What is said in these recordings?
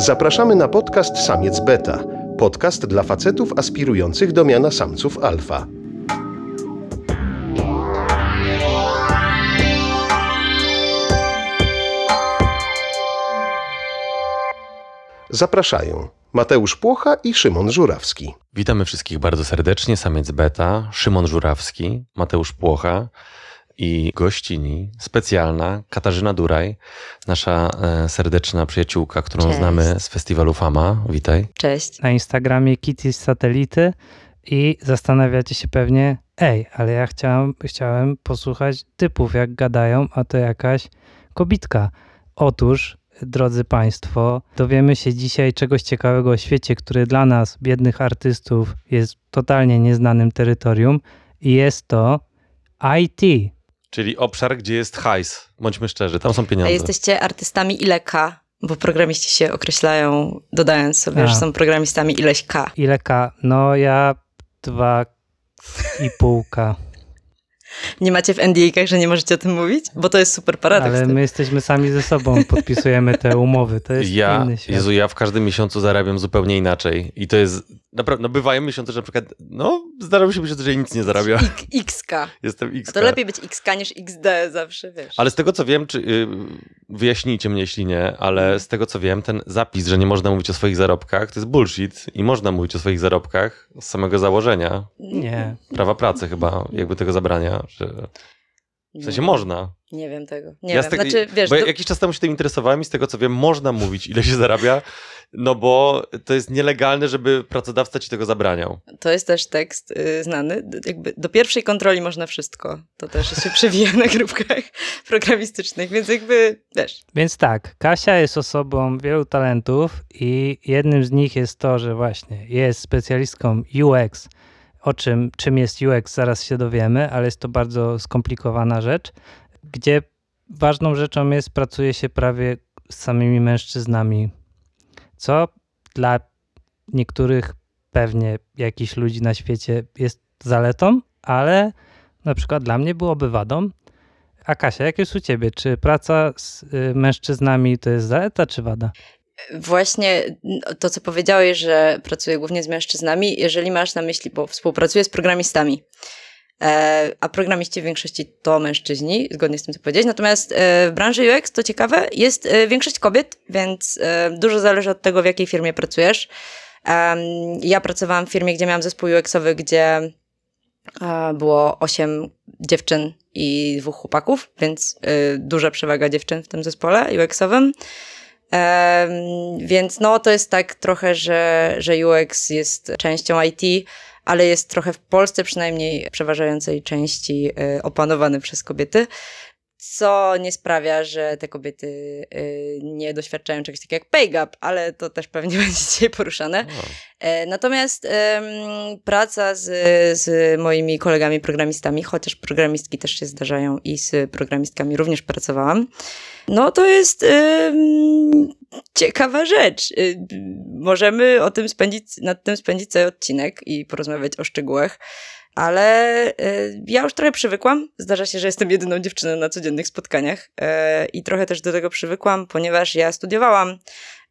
Zapraszamy na podcast Samiec Beta. Podcast dla facetów aspirujących do miana samców alfa. Zapraszają Mateusz Płocha i Szymon Żurawski. Witamy wszystkich bardzo serdecznie. Samiec Beta, Szymon Żurawski, Mateusz Płocha i gościni specjalna Katarzyna Duraj, nasza e, serdeczna przyjaciółka, którą Cześć. znamy z festiwalu Fama. Witaj. Cześć. na Instagramie Kitty z satelity i zastanawiacie się pewnie, ej, ale ja chciałam, chciałem posłuchać typów, jak gadają, a to jakaś kobitka. Otóż, drodzy Państwo, dowiemy się dzisiaj czegoś ciekawego o świecie, który dla nas, biednych artystów, jest totalnie nieznanym terytorium i jest to IT. Czyli obszar, gdzie jest hajs. Bądźmy szczerzy, tam są A pieniądze. jesteście artystami ile K? Bo programiści się określają, dodając sobie, A. że są programistami ileś K. Ile K? No ja dwa i półka. Nie macie w NDA-kach, że nie możecie o tym mówić? Bo to jest super paradoks. Ale my jesteśmy sami ze sobą, podpisujemy te umowy. To jest Ja, inny świat. Jezu, ja w każdym miesiącu zarabiam zupełnie inaczej. I to jest, naprawdę, no bywają miesiące, że na przykład, no zdarza mi się myśleć, że nic nie zarabia. XK. Jestem X. A to lepiej być XK niż XD zawsze, wiesz. Ale z tego co wiem, czy y, wyjaśnijcie mnie, jeśli nie, ale z tego co wiem, ten zapis, że nie można mówić o swoich zarobkach, to jest bullshit i można mówić o swoich zarobkach z samego założenia. Nie. Prawa pracy chyba jakby tego zabrania, że w sensie można. Nie wiem tego. Nie Ja wiem. tego- Znaczy, wiesz, bo do- jakiś czas temu się tym interesowałem i z tego co wiem, można mówić ile się zarabia, no bo to jest nielegalne, żeby pracodawca ci tego zabraniał. to jest też tekst y, znany. Jakby do pierwszej kontroli można wszystko. To też się przewija na grupkach programistycznych, więc jakby, wiesz, Więc tak, Kasia jest osobą wielu talentów i jednym z nich jest to, że właśnie jest specjalistką UX. O czym, czym jest UX, zaraz się dowiemy, ale jest to bardzo skomplikowana rzecz, gdzie ważną rzeczą jest, pracuje się prawie z samymi mężczyznami, co dla niektórych pewnie jakichś ludzi na świecie jest zaletą, ale na przykład dla mnie byłoby wadą. A Kasia, jak jest u ciebie? Czy praca z y, mężczyznami to jest zaleta czy wada? Właśnie to, co powiedziałeś, że pracuję głównie z mężczyznami, jeżeli masz na myśli, bo współpracuję z programistami, e, a programiści w większości to mężczyźni, zgodnie z tym, co powiedziałeś. Natomiast e, w branży UX, to ciekawe, jest e, większość kobiet, więc dużo zależy od tego, w jakiej firmie pracujesz. Ja pracowałam w firmie, gdzie miałam zespół UX-owy, gdzie było osiem dziewczyn i dwóch chłopaków, więc duża przewaga dziewczyn w tym zespole UX-owym. Więc no, to jest tak trochę, że, że UX jest częścią IT, ale jest trochę w Polsce przynajmniej przeważającej części y, opanowany przez kobiety, co nie sprawia, że te kobiety y, nie doświadczają czegoś takiego jak pay gap, ale to też pewnie będzie dzisiaj poruszane. E, Natomiast em, praca z, z moimi kolegami programistami, chociaż programistki też się zdarzają i z programistkami również pracowałam, no to jest em, ciekawa rzecz. Y, Możemy o tym spędzić, nad tym spędzić cały odcinek i porozmawiać o szczegółach. Ale y, ja już trochę przywykłam. Zdarza się, że jestem jedyną dziewczyną na codziennych spotkaniach e, i trochę też do tego przywykłam, ponieważ ja studiowałam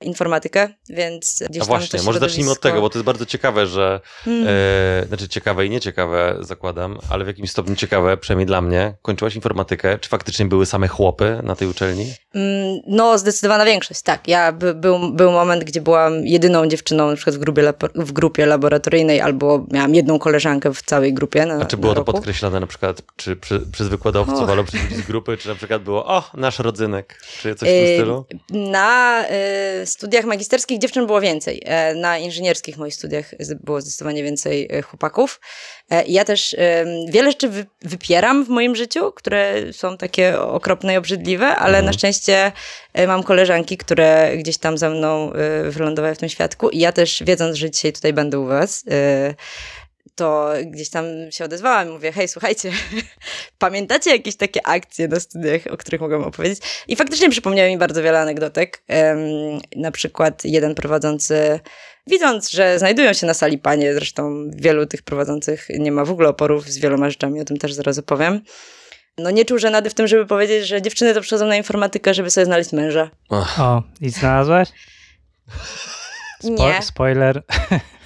informatykę, więc gdzieś A właśnie, może zacznijmy od tego, bo to jest bardzo ciekawe, że Hmm. E, znaczy ciekawe i nieciekawe zakładam, ale w jakimś stopniu ciekawe, przynajmniej dla mnie. Kończyłaś informatykę. Czy faktycznie były same chłopy na tej uczelni? Mm, No, zdecydowana większość, tak. Ja by, był, był moment, gdzie byłam jedyną dziewczyną na przykład w grupie, w grupie laboratoryjnej, albo miałam jedną koleżankę w całej grupie. Na, A czy było to roku. podkreślane na przykład czy przy, przez wykładowców Och. albo przez ludzi z grupy, czy na przykład było o, nasz rodzynek, czy coś w tym stylu? Na y, studiach magisterskich dziewczyn było więcej. E, Na inżynierskich moich studiach było zdecydowanie więcej e, chłopaków. E, Ja też wiele rzeczy wy, wypieram w moim życiu, które są takie okropne i obrzydliwe, ale Mhm. na szczęście mam koleżanki, które gdzieś tam ze mną wylądowały w tym świadku i ja też wiedząc, że dzisiaj tutaj będę u was, to gdzieś tam się odezwałam i mówię, hej, słuchajcie, pamiętacie jakieś takie akcje na studiach, o których mogłam opowiedzieć? I faktycznie przypomniały mi bardzo wiele anegdotek. Em, na przykład jeden prowadzący, widząc, że znajdują się na sali panie, zresztą wielu tych prowadzących nie ma w ogóle oporów z wieloma rzeczami, o tym też zaraz opowiem, no nie czuł żenady w tym, żeby powiedzieć, że dziewczyny to przychodzą na informatykę, żeby sobie znaleźć męża. O, i znalazłaś? Spo- Nie. Spoiler,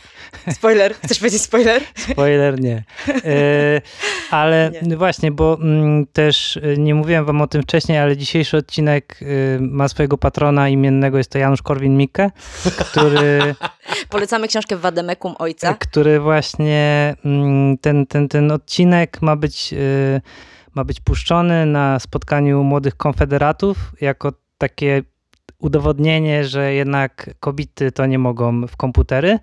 Spoiler. Chcesz powiedzieć spoiler? spoiler nie. E, ale Nie. właśnie, bo mm, też e, nie mówiłem wam o tym wcześniej, ale dzisiejszy odcinek e, ma swojego patrona imiennego, jest to Janusz Korwin-Mikke, który... Polecamy książkę Wademekum Ojca. który właśnie mm, ten, ten, ten odcinek ma być, y, ma być puszczony na spotkaniu młodych konfederatów jako takie udowodnienie, że jednak kobiety to nie mogą w komputery.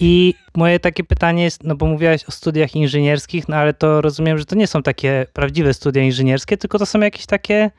I moje takie pytanie jest, no bo mówiłaś o studiach inżynierskich, no ale to rozumiem, że to nie są takie prawdziwe studia inżynierskie, tylko to są jakieś takie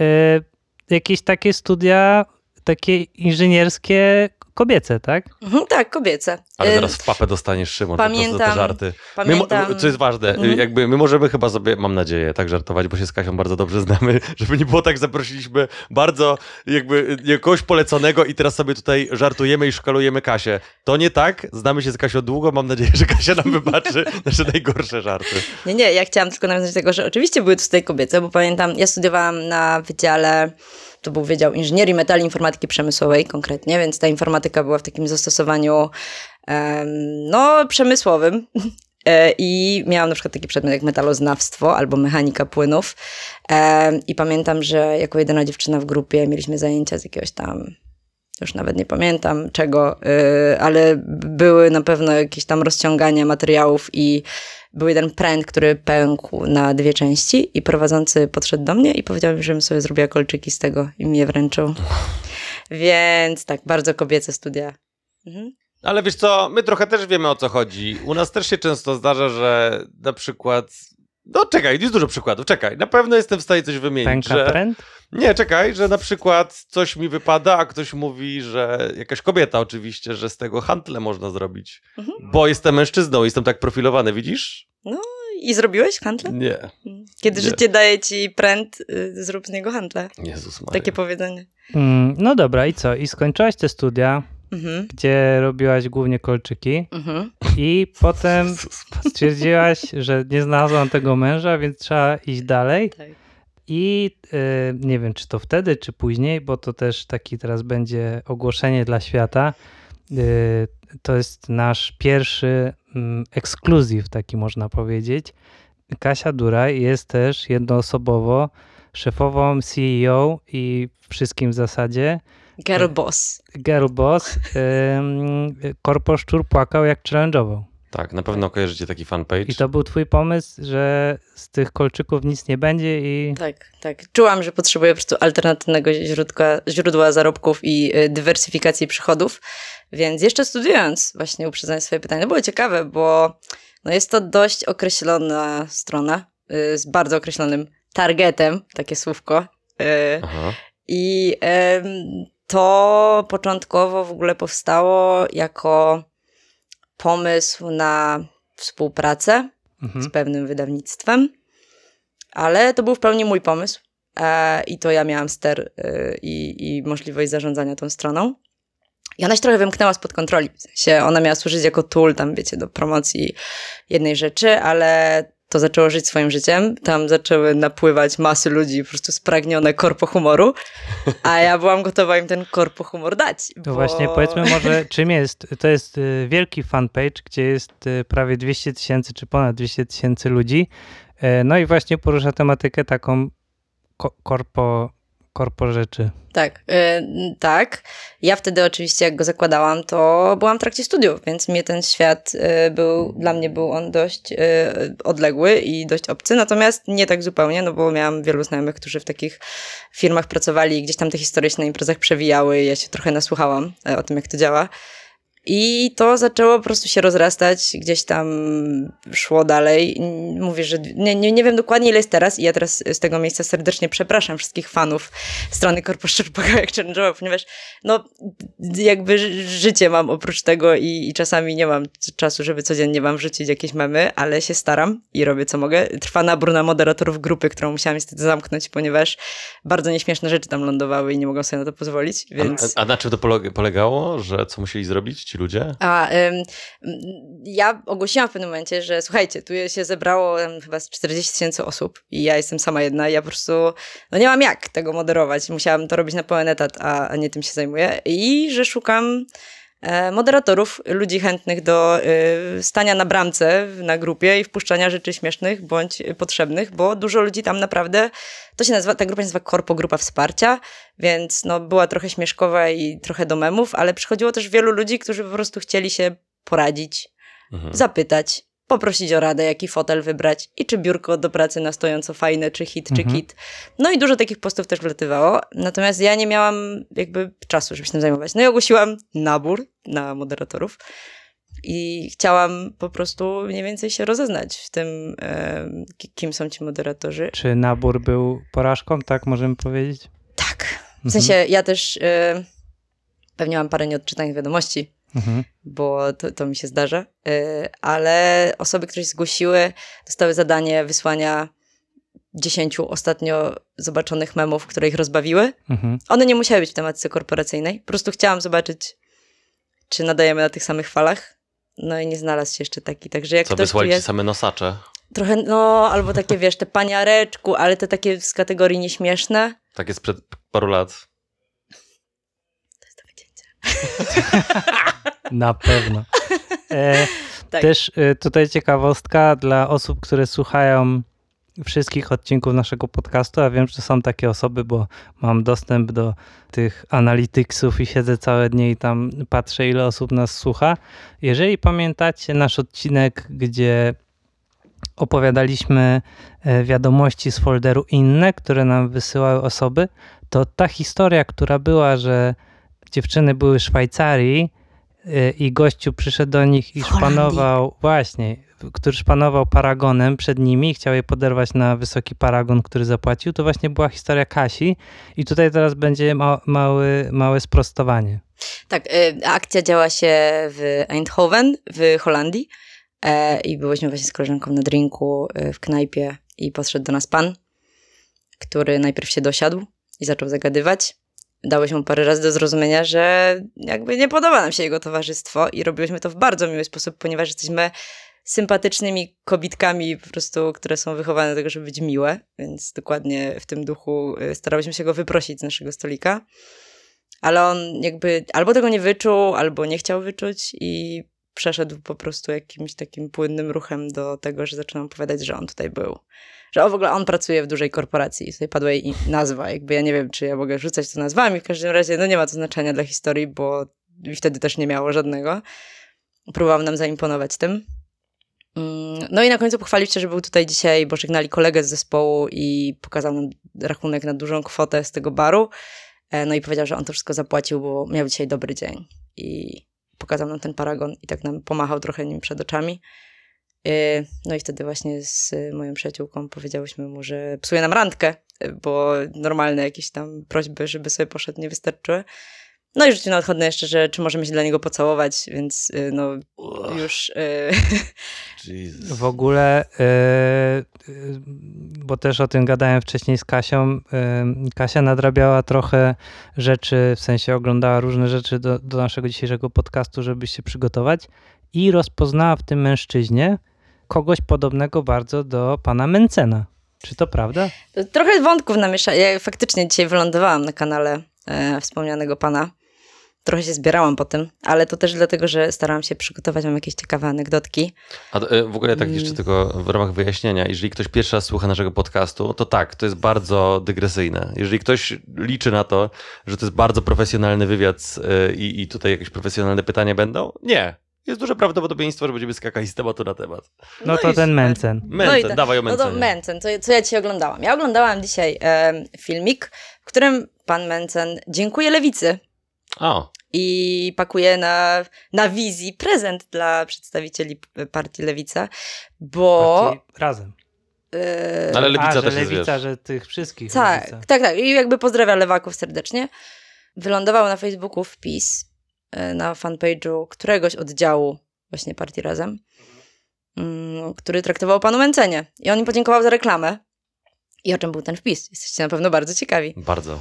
y, jakieś takie studia takie inżynierskie kobiece, tak? Mhm, tak, kobiece. Ale Y, zaraz w papę dostaniesz Szymon, po prostu za te pamiętam- żarty. My, Pamiętam... mo- co jest ważne, Mhm. jakby my możemy chyba sobie, mam nadzieję, tak żartować, bo się z Kasią bardzo dobrze znamy, żeby nie było tak, zaprosiliśmy bardzo jakby kogoś poleconego i teraz sobie tutaj żartujemy i szkalujemy Kasię. To nie tak, znamy się z Kasią długo, mam nadzieję, że Kasia nam wybaczy nasze najgorsze żarty. Nie, nie, ja chciałam tylko nawiązać do tego, że oczywiście były tutaj kobiece, bo pamiętam, ja studiowałam na wydziale, to był Wydział Inżynierii Metali Informatyki Przemysłowej konkretnie, więc ta informatyka była w takim zastosowaniu no, przemysłowym. E, I miałam na przykład taki przedmiot jak metaloznawstwo albo mechanika płynów. I pamiętam, że jako jedyna dziewczyna w grupie mieliśmy zajęcia z jakiegoś tam już nawet nie pamiętam czego, y, ale były na pewno jakieś tam rozciągania materiałów i był jeden pręt, który pękł na dwie części i prowadzący podszedł do mnie i powiedział mi, żebym sobie zrobiła kolczyki z tego i mi je wręczył. Więc tak, bardzo kobiece studia. Mhm. Ale wiesz co, my trochę też wiemy o co chodzi. U nas też się często zdarza, że na przykład. No czekaj, jest dużo przykładów, czekaj. Na pewno jestem w stanie coś wymienić. Pęka że... pręt? Nie, czekaj, że na przykład coś mi wypada, a ktoś mówi, że jakaś kobieta oczywiście, że z tego handle można zrobić. Mhm. Bo jestem mężczyzną, jestem tak profilowany, widzisz? I zrobiłeś handlę? Nie. Kiedy Nie. życie daje ci pręt, y, zrób z niego handlę. Jezus Maria. Takie powiedzenie. Mm, no dobra, i co? I skończyłaś te studia, Mhm. gdzie robiłaś głównie kolczyki Mhm. i potem stwierdziłaś, że nie znalazłam tego męża, więc trzeba iść dalej. Tak. I y, nie wiem, czy to wtedy, czy później, bo to też taki teraz będzie ogłoszenie dla świata. Y, to jest nasz pierwszy mm, ekskluzyw, taki można powiedzieć. Kasia Duraj jest też jednoosobowo szefową CEO i wszystkim w zasadzie. Girl boss. Girl Boss. Ym, Korpo Szczur płakał jak challenge'ował. Tak, na pewno kojarzycie taki fanpage. I to był twój pomysł, że z tych kolczyków nic nie będzie i Tak, tak. Czułam, że potrzebuję po prostu alternatywnego źródła, źródła zarobków i y, dywersyfikacji przychodów, więc jeszcze studiując, właśnie uprzedzając swoje pytanie, to było ciekawe, bo no jest to dość określona strona y, z bardzo określonym targetem, takie słówko. y, Aha. I to początkowo w ogóle powstało jako pomysł na współpracę z mhm. pewnym wydawnictwem, ale to był w pełni mój pomysł e, i to ja miałam ster e, i, i możliwość zarządzania tą stroną. I ona się trochę wymknęła spod kontroli. W sensie ona miała służyć jako tool, tam wiecie, do promocji jednej rzeczy, ale to zaczęło żyć swoim życiem. Tam zaczęły napływać masy ludzi po prostu spragnione korpo humoru, a ja byłam gotowa im ten korpo humor dać. To bo- właśnie powiedzmy może, czym jest. To jest y, wielki fanpage, gdzie jest y, prawie 200 tysięcy, czy ponad 200 tysięcy ludzi. E, No i właśnie porusza tematykę taką ko- korpo, korpo rzeczy. Tak, y, tak. Ja wtedy oczywiście, jak go zakładałam, to byłam w trakcie studiów, więc mnie ten świat y, był, dla mnie był on dość y, odległy i dość obcy, natomiast nie tak zupełnie, no bo miałam wielu znajomych, którzy w takich firmach pracowali i gdzieś tam te historie się na imprezach przewijały ja się trochę nasłuchałam e, o tym, jak to działa. I to zaczęło po prostu się rozrastać, gdzieś tam szło dalej. Mówię, że nie, nie, nie wiem dokładnie ile jest teraz i ja teraz z tego miejsca serdecznie przepraszam wszystkich fanów strony Korpo Szczerpaka jak challenge'owa, ponieważ no jakby ży- życie mam oprócz tego i, i czasami nie mam czasu, żeby codziennie wam wrzucić jakieś memy, ale się staram i robię co mogę. Trwa nabór na moderatorów grupy, którą musiałam niestety zamknąć, ponieważ bardzo nieśmieszne rzeczy tam lądowały i nie mogą sobie na to pozwolić, więc... A, a na czym to poleg- polegało? Że co musieli zrobić ci ludzie? A ym, ja ogłosiłam w pewnym momencie, że słuchajcie, tu się zebrało em, chyba z 40 tysięcy osób i ja jestem sama jedna. i Ja po prostu no nie mam jak tego moderować. Musiałam to robić na pełen etat, a, a nie tym się zajmuję. I że szukam moderatorów, ludzi chętnych do y, stania na bramce na grupie i wpuszczania rzeczy śmiesznych bądź potrzebnych, bo dużo ludzi tam naprawdę, to się nazywa, ta grupa się nazywa Korpo Grupa Wsparcia, więc no, była trochę śmieszkowa i trochę do memów, ale przychodziło też wielu ludzi, którzy po prostu chcieli się poradzić, Mhm. zapytać, poprosić o radę, jaki fotel wybrać i czy biurko do pracy na stojąco fajne, czy hit, czy Mhm. kit. No i dużo takich postów też wlatywało, natomiast ja nie miałam jakby czasu, żeby się tym zajmować. No i ogłosiłam nabór na moderatorów i chciałam po prostu mniej więcej się rozeznać w tym, ki- kim są ci moderatorzy. Czy nabór był porażką, tak możemy powiedzieć? Tak. W Mhm. sensie ja też e, pewnie mam parę nieodczytanych wiadomości, Mhm. bo to, to mi się zdarza, e, ale osoby, które się zgłosiły, dostały zadanie wysłania dziesięciu ostatnio zobaczonych memów, które ich rozbawiły. Mhm. One nie musiały być w tematyce korporacyjnej. Po prostu chciałam zobaczyć, czy nadajemy na tych samych falach. No i nie znalazł się jeszcze taki. Także jak Co wysłali ci jest, same nosacze? trochę, no, albo takie, wiesz, te paniareczku, ale te takie z kategorii nieśmieszne. Tak jest przed paru lat. To jest do wycięcia. Na pewno. E, Tak. Też e, tutaj ciekawostka dla osób, które słuchają wszystkich odcinków naszego podcastu, a wiem, że są takie osoby, bo mam dostęp do tych analyticsów i siedzę całe dnie i tam patrzę, ile osób nas słucha. Jeżeli pamiętacie nasz odcinek, gdzie opowiadaliśmy e, wiadomości z folderu inne, które nam wysyłały osoby, to ta historia, która była, że dziewczyny były w Szwajcarii i gościu przyszedł do nich i szpanował, właśnie, który szpanował paragonem przed nimi i chciał je poderwać na wysoki paragon, który zapłacił, to właśnie była historia Kasi i tutaj teraz będzie ma, mały, małe sprostowanie. Tak, y, akcja działa się w Eindhoven w Holandii e, i byłyśmy właśnie z koleżanką na drinku y, w knajpie i podszedł do nas pan, który najpierw się dosiadł i zaczął zagadywać. Dałyśmy mu parę razy do zrozumienia, że jakby nie podoba nam się jego towarzystwo i robiłyśmy to w bardzo miły sposób, ponieważ jesteśmy sympatycznymi kobitkami po prostu, które są wychowane do tego, żeby być miłe, więc dokładnie w tym duchu y, starałyśmy się go wyprosić z naszego stolika. Ale on jakby albo tego nie wyczuł, albo nie chciał wyczuć i przeszedł po prostu jakimś takim płynnym ruchem do tego, że zaczynam opowiadać, że on tutaj był. Że o, w ogóle on pracuje w dużej korporacji. Tutaj padła jej nazwa. Jakby ja nie wiem, czy ja mogę rzucać to nazwami. W każdym razie no nie ma to znaczenia dla historii, bo i wtedy też nie miało żadnego. Próbował nam zaimponować tym. Mm, No i na końcu pochwalił się, że był tutaj dzisiaj, bo żegnali kolegę z zespołu i pokazał nam rachunek na dużą kwotę z tego baru. E, No i powiedział, że on to wszystko zapłacił, bo miał dzisiaj dobry dzień. I pokazał nam ten paragon i tak nam pomachał trochę nim przed oczami. E, No i wtedy właśnie z moją przyjaciółką powiedziałyśmy mu, że psuje nam randkę, bo normalne jakieś tam prośby, żeby sobie poszedł, nie wystarczyły. No i rzucił na odchodne jeszcze, że czy możemy się dla niego pocałować, więc e, no już... Jesus. W ogóle, bo też o tym gadałem wcześniej z Kasią, Kasia nadrabiała trochę rzeczy, w sensie oglądała różne rzeczy do, do naszego dzisiejszego podcastu, żeby się przygotować i rozpoznała w tym mężczyźnie kogoś podobnego bardzo do pana Mencena. Czy to prawda? Trochę wątków namieszałam. Ja faktycznie dzisiaj wylądowałam na kanale e, wspomnianego pana. Trochę się zbierałam po tym, ale to też dlatego, że starałam się przygotować, mam jakieś ciekawe anegdotki. A e, w ogóle tak jeszcze Mm. tylko w ramach wyjaśnienia, jeżeli ktoś pierwszy raz słucha naszego podcastu, to tak, to jest bardzo dygresyjne. Jeżeli ktoś liczy na to, że to jest bardzo profesjonalny wywiad e, i, i tutaj jakieś profesjonalne pytania będą, nie. Jest duże prawdopodobieństwo, że będziemy skakać z tematu na temat. No, to i ten. Mencen. Mencen, i ta- dawaj o No to Mencenie. Mencen, co, co ja dzisiaj oglądałam? Ja oglądałam dzisiaj e, filmik, w którym pan Mencen dziękuję lewicy O, i pakuje na, na wizji prezent dla przedstawicieli partii Lewica, bo... Partii Razem. e, ale lewica A, że też jest, lewica, wiesz. że tych wszystkich. Tak, lewica. tak, tak. I jakby pozdrawia lewaków serdecznie. Wylądował na Facebooku wpis na fanpage'u któregoś oddziału właśnie Partii Razem, mm, który traktował o panu Mencenie. I on im podziękował za reklamę. I o czym był ten wpis? Jesteście na pewno bardzo ciekawi. Bardzo.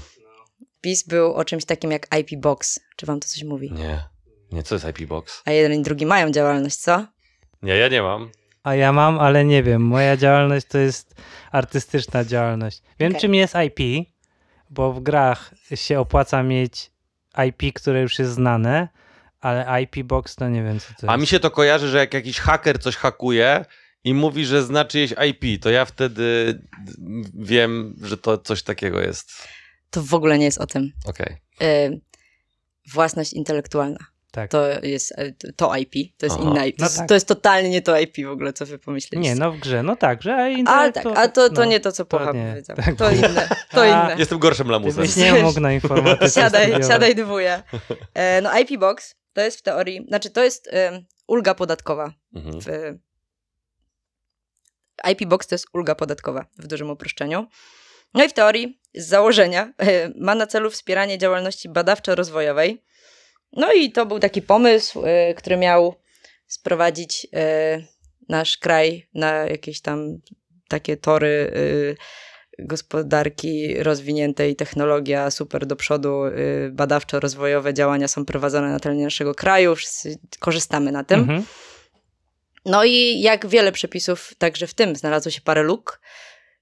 Wpis był o czymś takim jak IP Box. Czy wam to coś mówi? Nie. Nie, co jest IP Box? A jeden i drugi mają działalność, co? Nie, ja nie mam. A ja mam, ale nie wiem. Moja działalność to jest artystyczna działalność. Wiem, Okej. czym jest IP, bo w grach się opłaca mieć IP, które już jest znane, ale IP Box to nie wiem, co to A jest. mi się to kojarzy, że jak jakiś haker coś hakuje i mówi, że zna czyjeś IP, to ja wtedy wiem, że to coś takiego jest. To w ogóle nie jest o tym. Okej. Y, własność intelektualna. Tak. To jest y, to IP, to jest Aha. inna IP. To, No jest, tak. to jest totalnie nie to IP w ogóle, co wy pomyśleliście. Nie, no w grze, no tak, że Ale tak, a to, to no. nie to, co to Pocha nie. powiedział. Tak. To inne, to A. inne. Jestem gorszym Ty lamusem. byś nie mógł na informatyce Siadaj, studiować. siadaj dwóje. E, no IP Box to jest w teorii, znaczy to jest ulga podatkowa. Mhm. W, IP Box to jest ulga podatkowa w dużym uproszczeniu. No i w teorii z założenia e, ma na celu wspieranie działalności badawczo-rozwojowej. No i to był taki pomysł, e, który miał sprowadzić e, nasz kraj na jakieś tam takie tory e, gospodarki rozwiniętej, technologia super do przodu, y, badawczo-rozwojowe działania są prowadzone na terenie naszego kraju, wszyscy korzystamy na tym. Mhm. No i jak wiele przepisów, także w tym znalazło się parę luk,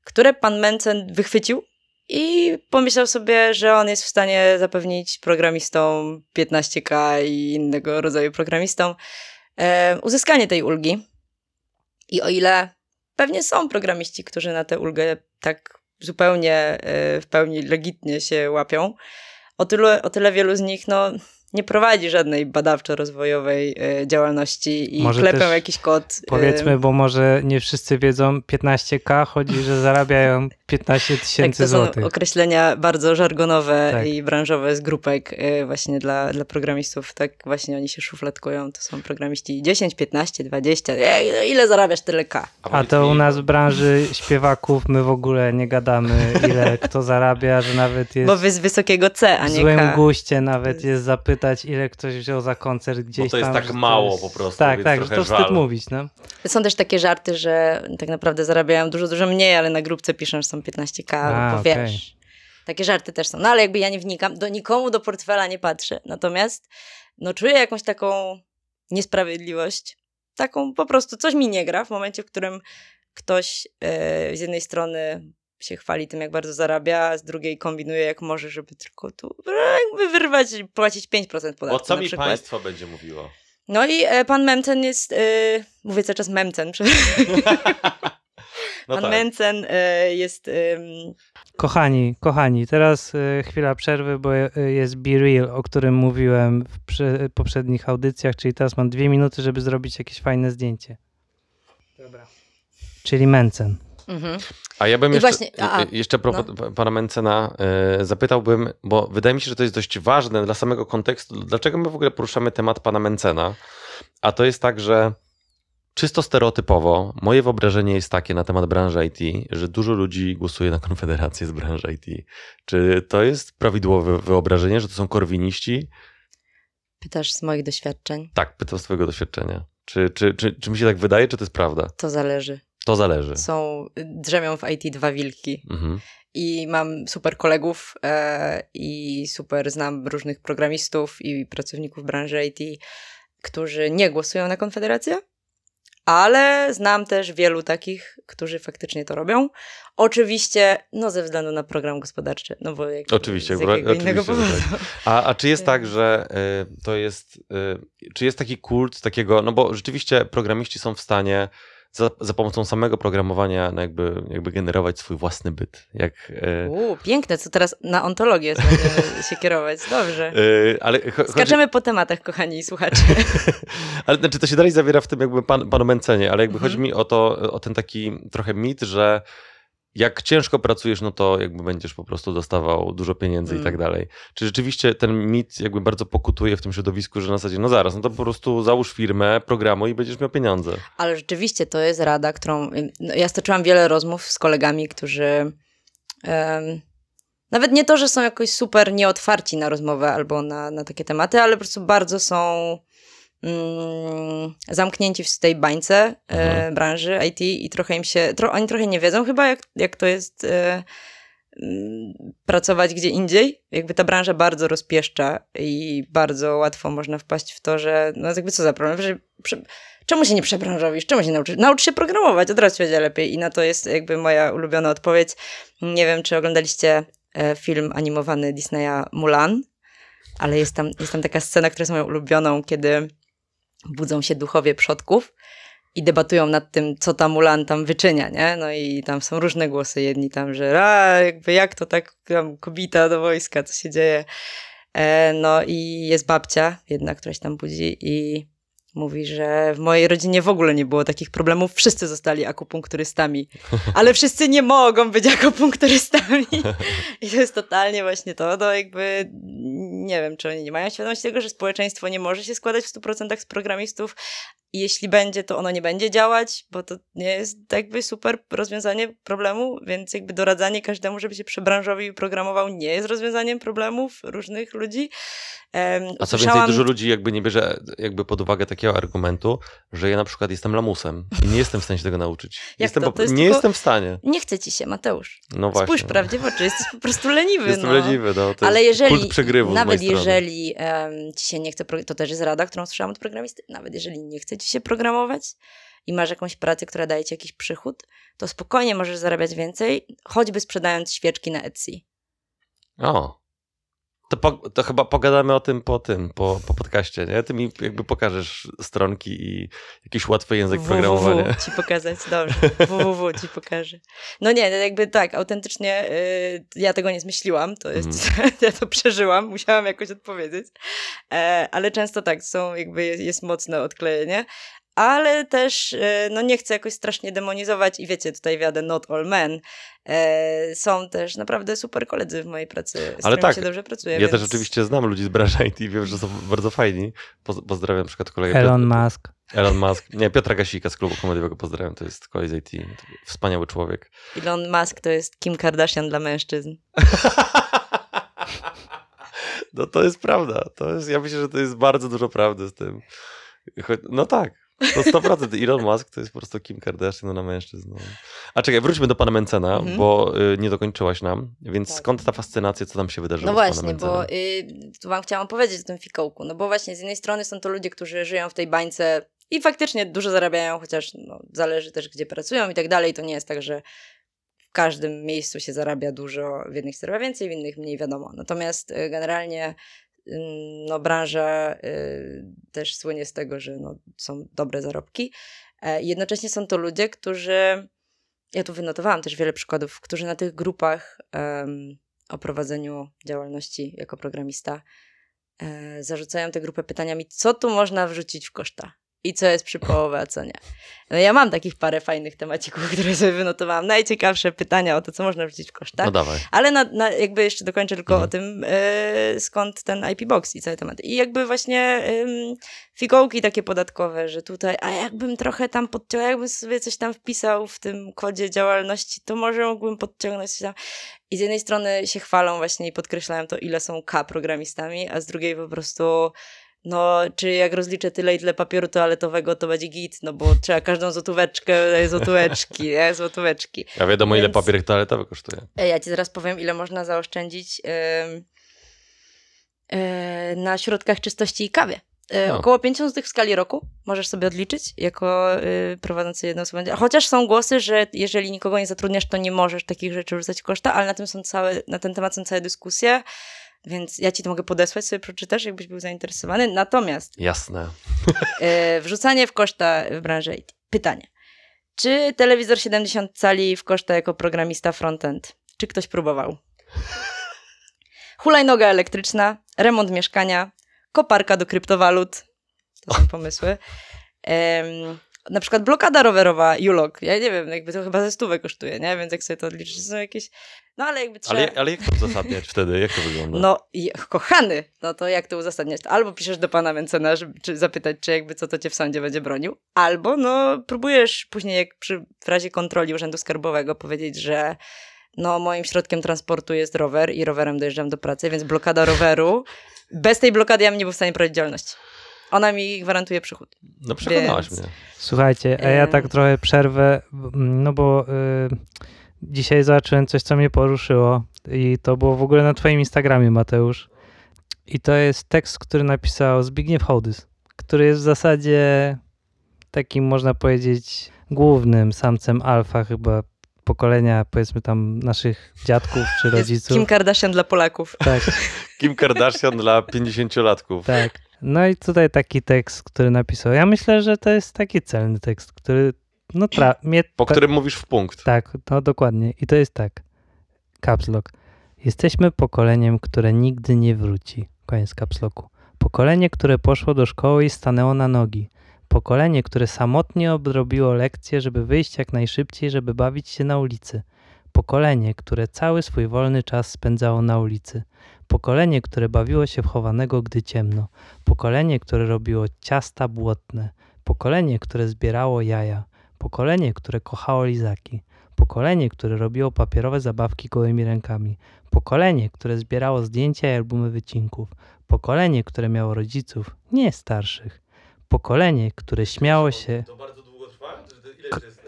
które pan Mencen wychwycił i pomyślał sobie, że on jest w stanie zapewnić programistom 15K i innego rodzaju programistom e, uzyskanie tej ulgi. I o ile pewnie są programiści, którzy na tę ulgę tak zupełnie e, w pełni legitnie się łapią, o tyle, o tyle wielu z nich no, nie prowadzi żadnej badawczo-rozwojowej e, działalności i Może klepią też jakiś kod. e, Powiedzmy, bo może nie wszyscy wiedzą, 15k chodzi, że zarabiają 15 tak, tysięcy to są złotych. określenia bardzo żargonowe Tak. i branżowe z grupek e, właśnie dla, dla programistów. Tak właśnie oni się szufladkują. To są programiści 10, 15, 20. E, ile zarabiasz tyle K? A to u nas w branży śpiewaków my w ogóle nie gadamy, ile kto zarabia, że nawet jest Bo wy z wysokiego C, a w nie złym K. guście nawet jest zapytać, ile ktoś wziął za koncert gdzieś Bo to jest tam. tak że mało jest- po prostu, Tak, więc tak, to wstyd żal. mówić, no. Są też takie żarty, że tak naprawdę zarabiają dużo, dużo mniej, ale na grupce piszą, że są 15k, A, bo wiesz. Takie żarty też są. No ale jakby ja nie wnikam, do nikomu do portfela nie patrzę. Natomiast no czuję jakąś taką niesprawiedliwość. Taką po prostu coś mi nie gra w momencie, w którym ktoś e, z jednej strony się chwali tym, jak bardzo zarabia, a z drugiej kombinuje jak może, żeby tylko tu e, jakby wyrwać, płacić 5% podatku Bo co mi przykład. państwo będzie mówiło? No i e, pan Memcen jest, e, mówię cały czas Memcen. No Pan tak. Mencen e, jest. Kochani, kochani, teraz y, chwila przerwy, bo y, jest Be Real, o którym mówiłem w prze, poprzednich audycjach, czyli teraz mam dwie minuty, żeby zrobić jakieś fajne zdjęcie. Dobra. Czyli Mencen. Mhm. A ja bym I jeszcze, właśnie- a, jeszcze propos pa- pana Mencena y, zapytałbym, bo wydaje mi się, że to jest dość ważne dla samego kontekstu, dlaczego my w ogóle poruszamy temat pana Mencena. A to jest tak, że czysto stereotypowo moje wyobrażenie jest takie na temat branży IT, że dużo ludzi głosuje na konfederację z branży IT. Czy to jest prawidłowe wyobrażenie, że to są korwiniści? Pytasz z moich doświadczeń. Tak, pytam z twojego doświadczenia. Czy, czy, czy, czy mi się tak wydaje, czy to jest prawda? To zależy. To zależy. Są, drzemią w IT dwa wilki. Mhm. I mam super kolegów e, i super znam różnych programistów i pracowników branży IT, którzy nie głosują na Konfederację, ale znam też wielu takich, którzy faktycznie to robią. Oczywiście, no ze względu na program gospodarczy, no bo jak, Oczywiście, z jakiego innego że powodu. A, a czy jest tak, że y, to jest, y, czy jest taki kult takiego, no bo rzeczywiście programiści są w stanie za, za pomocą samego programowania no jakby, jakby generować swój własny byt. Jak, y, Uuu, piękne, co teraz na ontologię się kierować. Dobrze. y, ale cho- chodzi, Skaczemy po tematach, kochani słuchacze. ale znaczy to się dalej zawiera w tym jakby pan, panu Mencenie, ale jakby Mhm. chodzi mi o to, o ten taki trochę mit, że jak ciężko pracujesz, no to jakby będziesz po prostu dostawał dużo pieniędzy i Mm. tak dalej. Czy rzeczywiście ten mit jakby bardzo pokutuje w tym środowisku, że na zasadzie, no zaraz, no to po prostu załóż firmę, programuj i będziesz miał pieniądze. Ale rzeczywiście to jest rada, którą. No, ja stoczyłam wiele rozmów z kolegami, którzy. em, nawet nie to, że są jakoś super nieotwarci na rozmowę albo na, na takie tematy, ale po prostu bardzo są mm, zamknięci w tej bańce e, Mhm. branży IT i trochę im się. Tro, oni trochę nie wiedzą chyba, jak, jak to jest. E, mm, pracować gdzie indziej. Jakby ta branża bardzo rozpieszcza i bardzo łatwo można wpaść w to, że no jakby co za problem, że prze, czemu się nie przebranżowisz, czemu się nauczysz? Naucz się programować, od razu będzie lepiej i na to jest jakby moja ulubiona odpowiedź. Nie wiem, czy oglądaliście e, film animowany Disneya Mulan, ale jest tam, jest tam taka scena, która jest moją ulubioną, kiedy budzą się duchowie przodków i debatują nad tym, co ta Mulan tam wyczynia, nie? No i tam są różne głosy. Jedni tam, że a, jakby jak to tak tam kobita do wojska, co się dzieje? E, no i jest babcia jedna, która się tam budzi i mówi, że w mojej rodzinie w ogóle nie było takich problemów. Wszyscy zostali akupunkturystami, ale wszyscy nie mogą być akupunkturystami. I to jest totalnie właśnie to, no jakby nie wiem, czy oni nie mają świadomości tego, że społeczeństwo nie może się składać w 100% z programistów, i jeśli będzie, to ono nie będzie działać, bo to nie jest jakby super rozwiązanie problemu, więc jakby doradzanie każdemu, żeby się przebranżowił i programował, nie jest rozwiązaniem problemów różnych ludzi. Um, A co więcej, dużo ludzi jakby nie bierze jakby pod uwagę takiego argumentu, że ja na przykład jestem lamusem i nie jestem w stanie się tego nauczyć. Jestem to? To jest nie tylko- jestem w stanie. Nie chce ci się, Mateusz. No właśnie. Spójrz prawdzie w oczy, jesteś po prostu leniwy. Jestem no. leniwy, no. To Ale jeżeli, nawet jeżeli em, ci się nie chce, to też jest rada, którą słyszałam od programisty, nawet jeżeli nie chce ci się programować i masz jakąś pracę, która daje ci jakiś przychód, to spokojnie możesz zarabiać więcej, choćby sprzedając świeczki na Etsy. O. To, po, to chyba pogadamy o tym po tym, po, po podcaście, nie? Ty mi jakby pokażesz stronki i jakiś łatwy język programowania. www ci pokazać, dobrze. www ci pokażę. No nie, no jakby tak, autentycznie y, ja tego nie zmyśliłam, to jest, ja to przeżyłam, musiałam jakoś odpowiedzieć, e, ale często tak, są jakby, jest, jest mocne odklejenie, ale też e, no nie chcę jakoś strasznie demonizować i wiecie, tutaj wiadę not all men. E, są też naprawdę super koledzy w mojej pracy, z Ale którymi tak, się dobrze pracuje. Ja więc... też oczywiście znam ludzi z branży IT i wiem, że są bardzo fajni. Poz, pozdrawiam na przykład kolegę Elon Piotra, Musk. Elon Musk. Nie, Piotra Gasika z klubu komediowego pozdrawiam, to jest kolej z IT. Wspaniały człowiek. Elon Musk to jest Kim Kardashian dla mężczyzn. No to jest prawda. To jest, ja myślę, że to jest bardzo dużo prawdy z tym. No tak. To 100% Elon Musk to jest po prostu Kim Kardashian na mężczyzn. A czekaj, wróćmy do pana Mencena, Mhm. bo y, nie dokończyłaś nam. Więc Tak. skąd ta fascynacja, co tam się wydarzyło No właśnie, bo y, tu wam chciałam powiedzieć o tym fikołku. No bo właśnie z jednej strony są to ludzie, którzy żyją w tej bańce i faktycznie dużo zarabiają, chociaż no, zależy też gdzie pracują i tak dalej. To nie jest tak, że w każdym miejscu się zarabia dużo, w jednych zarabia więcej, w innych mniej wiadomo. Natomiast y, generalnie no, branża y, też słynie z tego, że no, są dobre zarobki. E, jednocześnie są to ludzie, którzy ja tu wynotowałam też wiele przykładów, którzy na tych grupach em, o prowadzeniu działalności jako programista e, zarzucają tę grupę pytaniami, co tu można wrzucić w koszta i co jest przy połowie, a co nie. No ja mam takich parę fajnych temacików, które sobie wynotowałam. Najciekawsze pytania o to, co można wrzucić w koszta. No dawaj. Ale na, na, jakby jeszcze dokończę tylko Mhm. o tym, e, skąd ten IP Box i cały temat. I jakby właśnie ym, fikołki takie podatkowe, że tutaj, a jakbym trochę tam podciągnął, jakbym sobie coś tam wpisał w tym kodzie działalności, to może mógłbym podciągnąć coś tam. I z jednej strony się chwalą właśnie i podkreślają to, ile są K programistami, a z drugiej po prostu no, czy jak rozliczę tyle i tyle papieru toaletowego, to będzie git, no bo trzeba każdą złotóweczkę, daje złotóweczki, nie? Złotóweczki. Ja wiadomo, ile Więc- papier toaletowy kosztuje. E, Ja ci zaraz powiem, ile można zaoszczędzić ym, e, na środkach czystości i kawie. E, No. Około 50 zł w skali roku możesz sobie odliczyć jako y, prowadzący jedną osobę. Chociaż są głosy, że jeżeli nikogo nie zatrudniasz, to nie możesz takich rzeczy rzucać koszta, ale na, tym są całe, na ten temat są całe dyskusje, więc ja ci to mogę podesłać, sobie przeczytasz, jakbyś był zainteresowany. Natomiast Jasne. E, wrzucanie w koszta w branży IT. Pytanie. Czy telewizor 70 cali w koszta jako programista frontend? Czy ktoś próbował? Hulajnoga elektryczna, remont mieszkania, koparka do kryptowalut. To są pomysły. Em, na przykład blokada rowerowa, Julok. Ja nie wiem, jakby to chyba ze stówę kosztuje, nie? Więc jak sobie to odliczysz, to są jakieś... No ale jakby trzeba... Ale, ale jak to uzasadniać wtedy? Jak to wygląda? No, kochany, no to jak to uzasadniać? Albo piszesz do pana Mencena, żeby, czy zapytać, czy jakby co to cię w sądzie będzie bronił, albo no próbujesz później, jak przy, w razie kontroli Urzędu Skarbowego powiedzieć, że no moim środkiem transportu jest rower i rowerem dojeżdżam do pracy, więc blokada roweru, bez tej blokady ja bym nie był w stanie prowadzić działalności. Ona mi gwarantuje przychód. No przekonałaś Więc- mnie. Słuchajcie, a ja tak trochę przerwę, no bo y, dzisiaj zobaczyłem coś, co mnie poruszyło i to było w ogóle na twoim Instagramie, Mateusz. I to jest tekst, który napisał Zbigniew Hołdys, który jest w zasadzie takim, można powiedzieć, głównym samcem alfa chyba pokolenia, powiedzmy tam naszych dziadków czy Jest rodziców. Kim Kardashian dla Polaków. Tak, Kim Kardashian dla 50-latków. tak. No i tutaj taki tekst, który napisał. Ja myślę, że to jest taki celny tekst, który no tra- mnie Po ta- którym mówisz w punkt. Tak, no dokładnie. I to jest tak. Caps Lock. Jesteśmy pokoleniem, które nigdy nie wróci. Koniec Caps Locku. Pokolenie, które poszło do szkoły i stanęło na nogi. Pokolenie, które samotnie odrobiło lekcje, żeby wyjść jak najszybciej, żeby bawić się na ulicy. Pokolenie, które cały swój wolny czas spędzało na ulicy. Pokolenie, które bawiło się w chowanego, gdy ciemno. Pokolenie, które robiło ciasta błotne. Pokolenie, które zbierało jaja. Pokolenie, które kochało lizaki. Pokolenie, które robiło papierowe zabawki gołymi rękami. Pokolenie, które zbierało zdjęcia i albumy wycinków. Pokolenie, które miało rodziców, nie starszych. Pokolenie, które śmiało się. To bardzo długo trwa?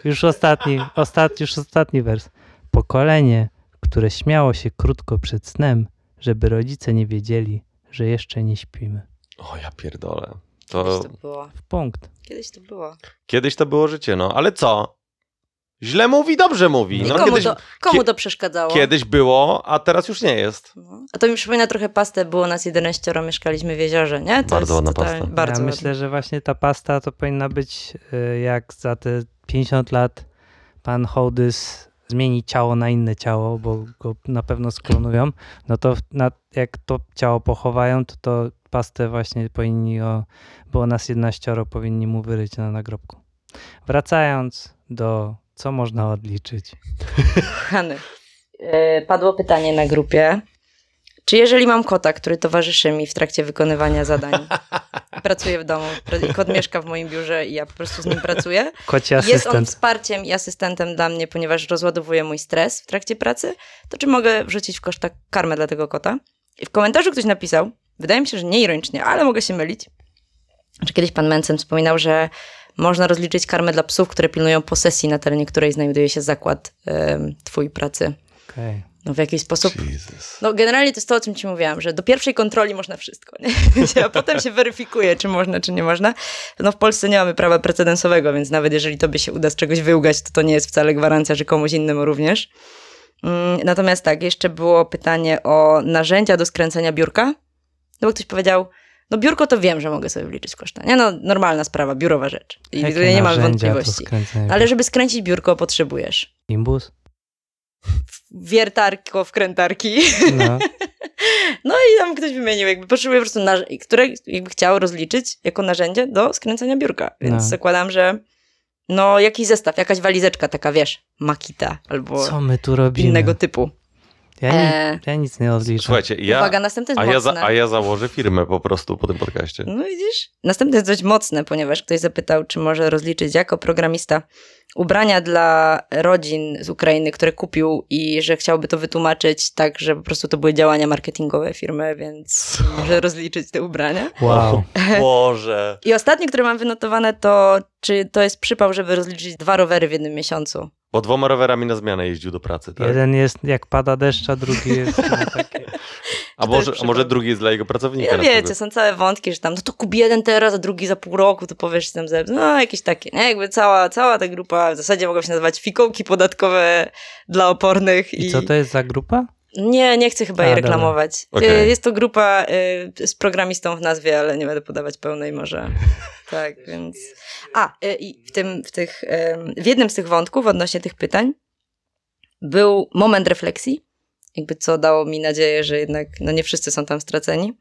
Już ostatni, ostatni, już ostatni wers. Pokolenie, które śmiało się krótko przed snem, żeby rodzice nie wiedzieli, że jeszcze nie śpimy. O ja pierdolę. Kiedyś To to było. W punkt. Kiedyś to było. kiedyś to było życie, no ale co? Źle mówi, dobrze mówi. No, komu, kiedyś, to, komu to przeszkadzało? kiedyś było, a teraz już nie jest. No. A to mi przypomina trochę pastę. Było nas 11, mieszkaliśmy w jeziorze, nie? To Bardzo ładna pasta. Bardzo ja myślę, że właśnie ta pasta to powinna być y, jak za te 50 lat pan Hołdys zmieni ciało na inne ciało, bo go na pewno sklonują, no to na, jak to ciało pochowają, to to pastę właśnie powinni, o, było nas 11, powinni mu wyryć na nagrobku. Wracając do co można odliczyć. Kochany. E, Padło pytanie na grupie. Czy jeżeli mam kota, który towarzyszy mi w trakcie wykonywania zadań, pracuje w domu, kot mieszka w moim biurze i ja po prostu z nim pracuję, Koci jest on asystent. wsparciem i asystentem dla mnie, ponieważ rozładowuje mój stres w trakcie pracy, to czy mogę wrzucić w koszta karmę dla tego kota? I w komentarzu ktoś napisał, wydaje mi się, że nie ironicznie, ale mogę się mylić, że kiedyś pan Mencen wspominał, że można rozliczyć karmę dla psów, które pilnują posesji, na terenie której znajduje się zakład em, twój pracy. Okej. No w jakiś sposób. Jesus. No generalnie to jest to, o czym ci mówiłam, że do pierwszej kontroli można wszystko, nie? a potem się weryfikuje, czy można, czy nie można. No w Polsce nie mamy prawa precedensowego, więc nawet jeżeli tobie się uda z czegoś wyłgać, to to nie jest wcale gwarancja, że komuś innemu również. Mm, Natomiast tak, jeszcze było pytanie o narzędzia do skręcenia biurka. No bo ktoś powiedział, no biurko to wiem, że mogę sobie wliczyć koszta. Nie no, normalna sprawa, biurowa rzecz. I Jakie tutaj nie mam wątpliwości. Ale żeby skręcić biurko, potrzebujesz Imbus? Wiertarko, wkrętarki. No. No i tam ktoś wymienił, jakby potrzebuje po prostu, narz- które jakby chciał rozliczyć jako narzędzie do skręcania biurka. Więc No. zakładam, że no jakiś zestaw, jakaś walizeczka taka, wiesz, Makita albo Co my tu robimy? innego typu. Ja, E, ja nic nie odliczę. Słuchajcie, ja, Uwaga, następne jest a, ja mocne. za, a ja założę firmę po prostu po tym podcaście. No widzisz? Następne jest dość mocne, ponieważ ktoś zapytał, czy może rozliczyć jako programista ubrania dla rodzin z Ukrainy, które kupił i że chciałby to wytłumaczyć tak, że po prostu to były działania marketingowe firmy, więc może rozliczyć te ubrania. Wow. Boże. I ostatnie, które mam wynotowane, to czy to jest przypał, żeby rozliczyć dwa rowery w jednym miesiącu. Bo dwoma rowerami na zmianę jeździł do pracy, tak? Jeden jest jak pada deszcz, a drugi jest takie. A może, a może drugi jest dla jego pracownika? No na wiecie, są całe wątki, że tam, no to kup jeden teraz, a drugi za pół roku, to powiesz tam ze... No jakieś takie, nie? Jakby cała, cała ta grupa w zasadzie mogła się nazywać fikołki podatkowe dla opornych. I co to jest za grupa? Nie, nie chcę chyba A, jej dobra. reklamować. Y, Jest to grupa y, z programistą w nazwie, ale nie będę podawać pełnej może. tak, więc... A, y, i w, tym, w, tych, w jednym z tych wątków odnośnie tych pytań był moment refleksji, jakby co dało mi nadzieję, że jednak no nie wszyscy są tam straceni.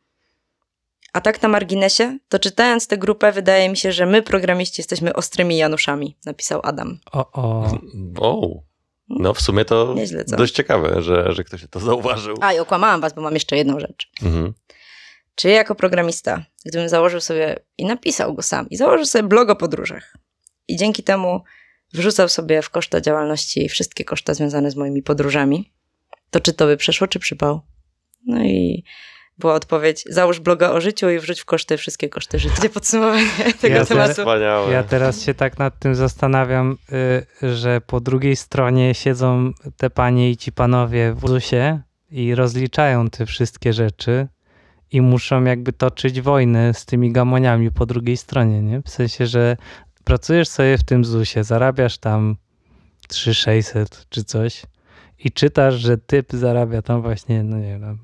A tak na marginesie, to czytając tę grupę, wydaje mi się, że my, programiści, jesteśmy ostrymi Januszami, napisał Adam. O, o. O, no w sumie to Nieźle, dość ciekawe, że, że ktoś to zauważył. A, i okłamałam was, bo mam jeszcze jedną rzecz. Mhm. Czy ja jako programista, gdybym założył sobie i napisał go sam, i założył sobie blog o podróżach, i dzięki temu wrzucał sobie w koszta działalności wszystkie koszta związane z moimi podróżami, to czy to by przeszło, czy przypał? No i była odpowiedź, załóż bloga o życiu i wrzuć w koszty wszystkie koszty życia. Podsumowanie tego Ja tematu. Wspaniałe. Ja teraz się tak nad tym zastanawiam, y, że po drugiej stronie siedzą te panie i ci panowie w ZUS-ie i rozliczają te wszystkie rzeczy i muszą jakby toczyć wojnę z tymi gamoniami po drugiej stronie, nie? W sensie, że pracujesz sobie w tym ZUS-ie, zarabiasz tam 3600 czy coś i czytasz, że typ zarabia tam właśnie, no nie wiem,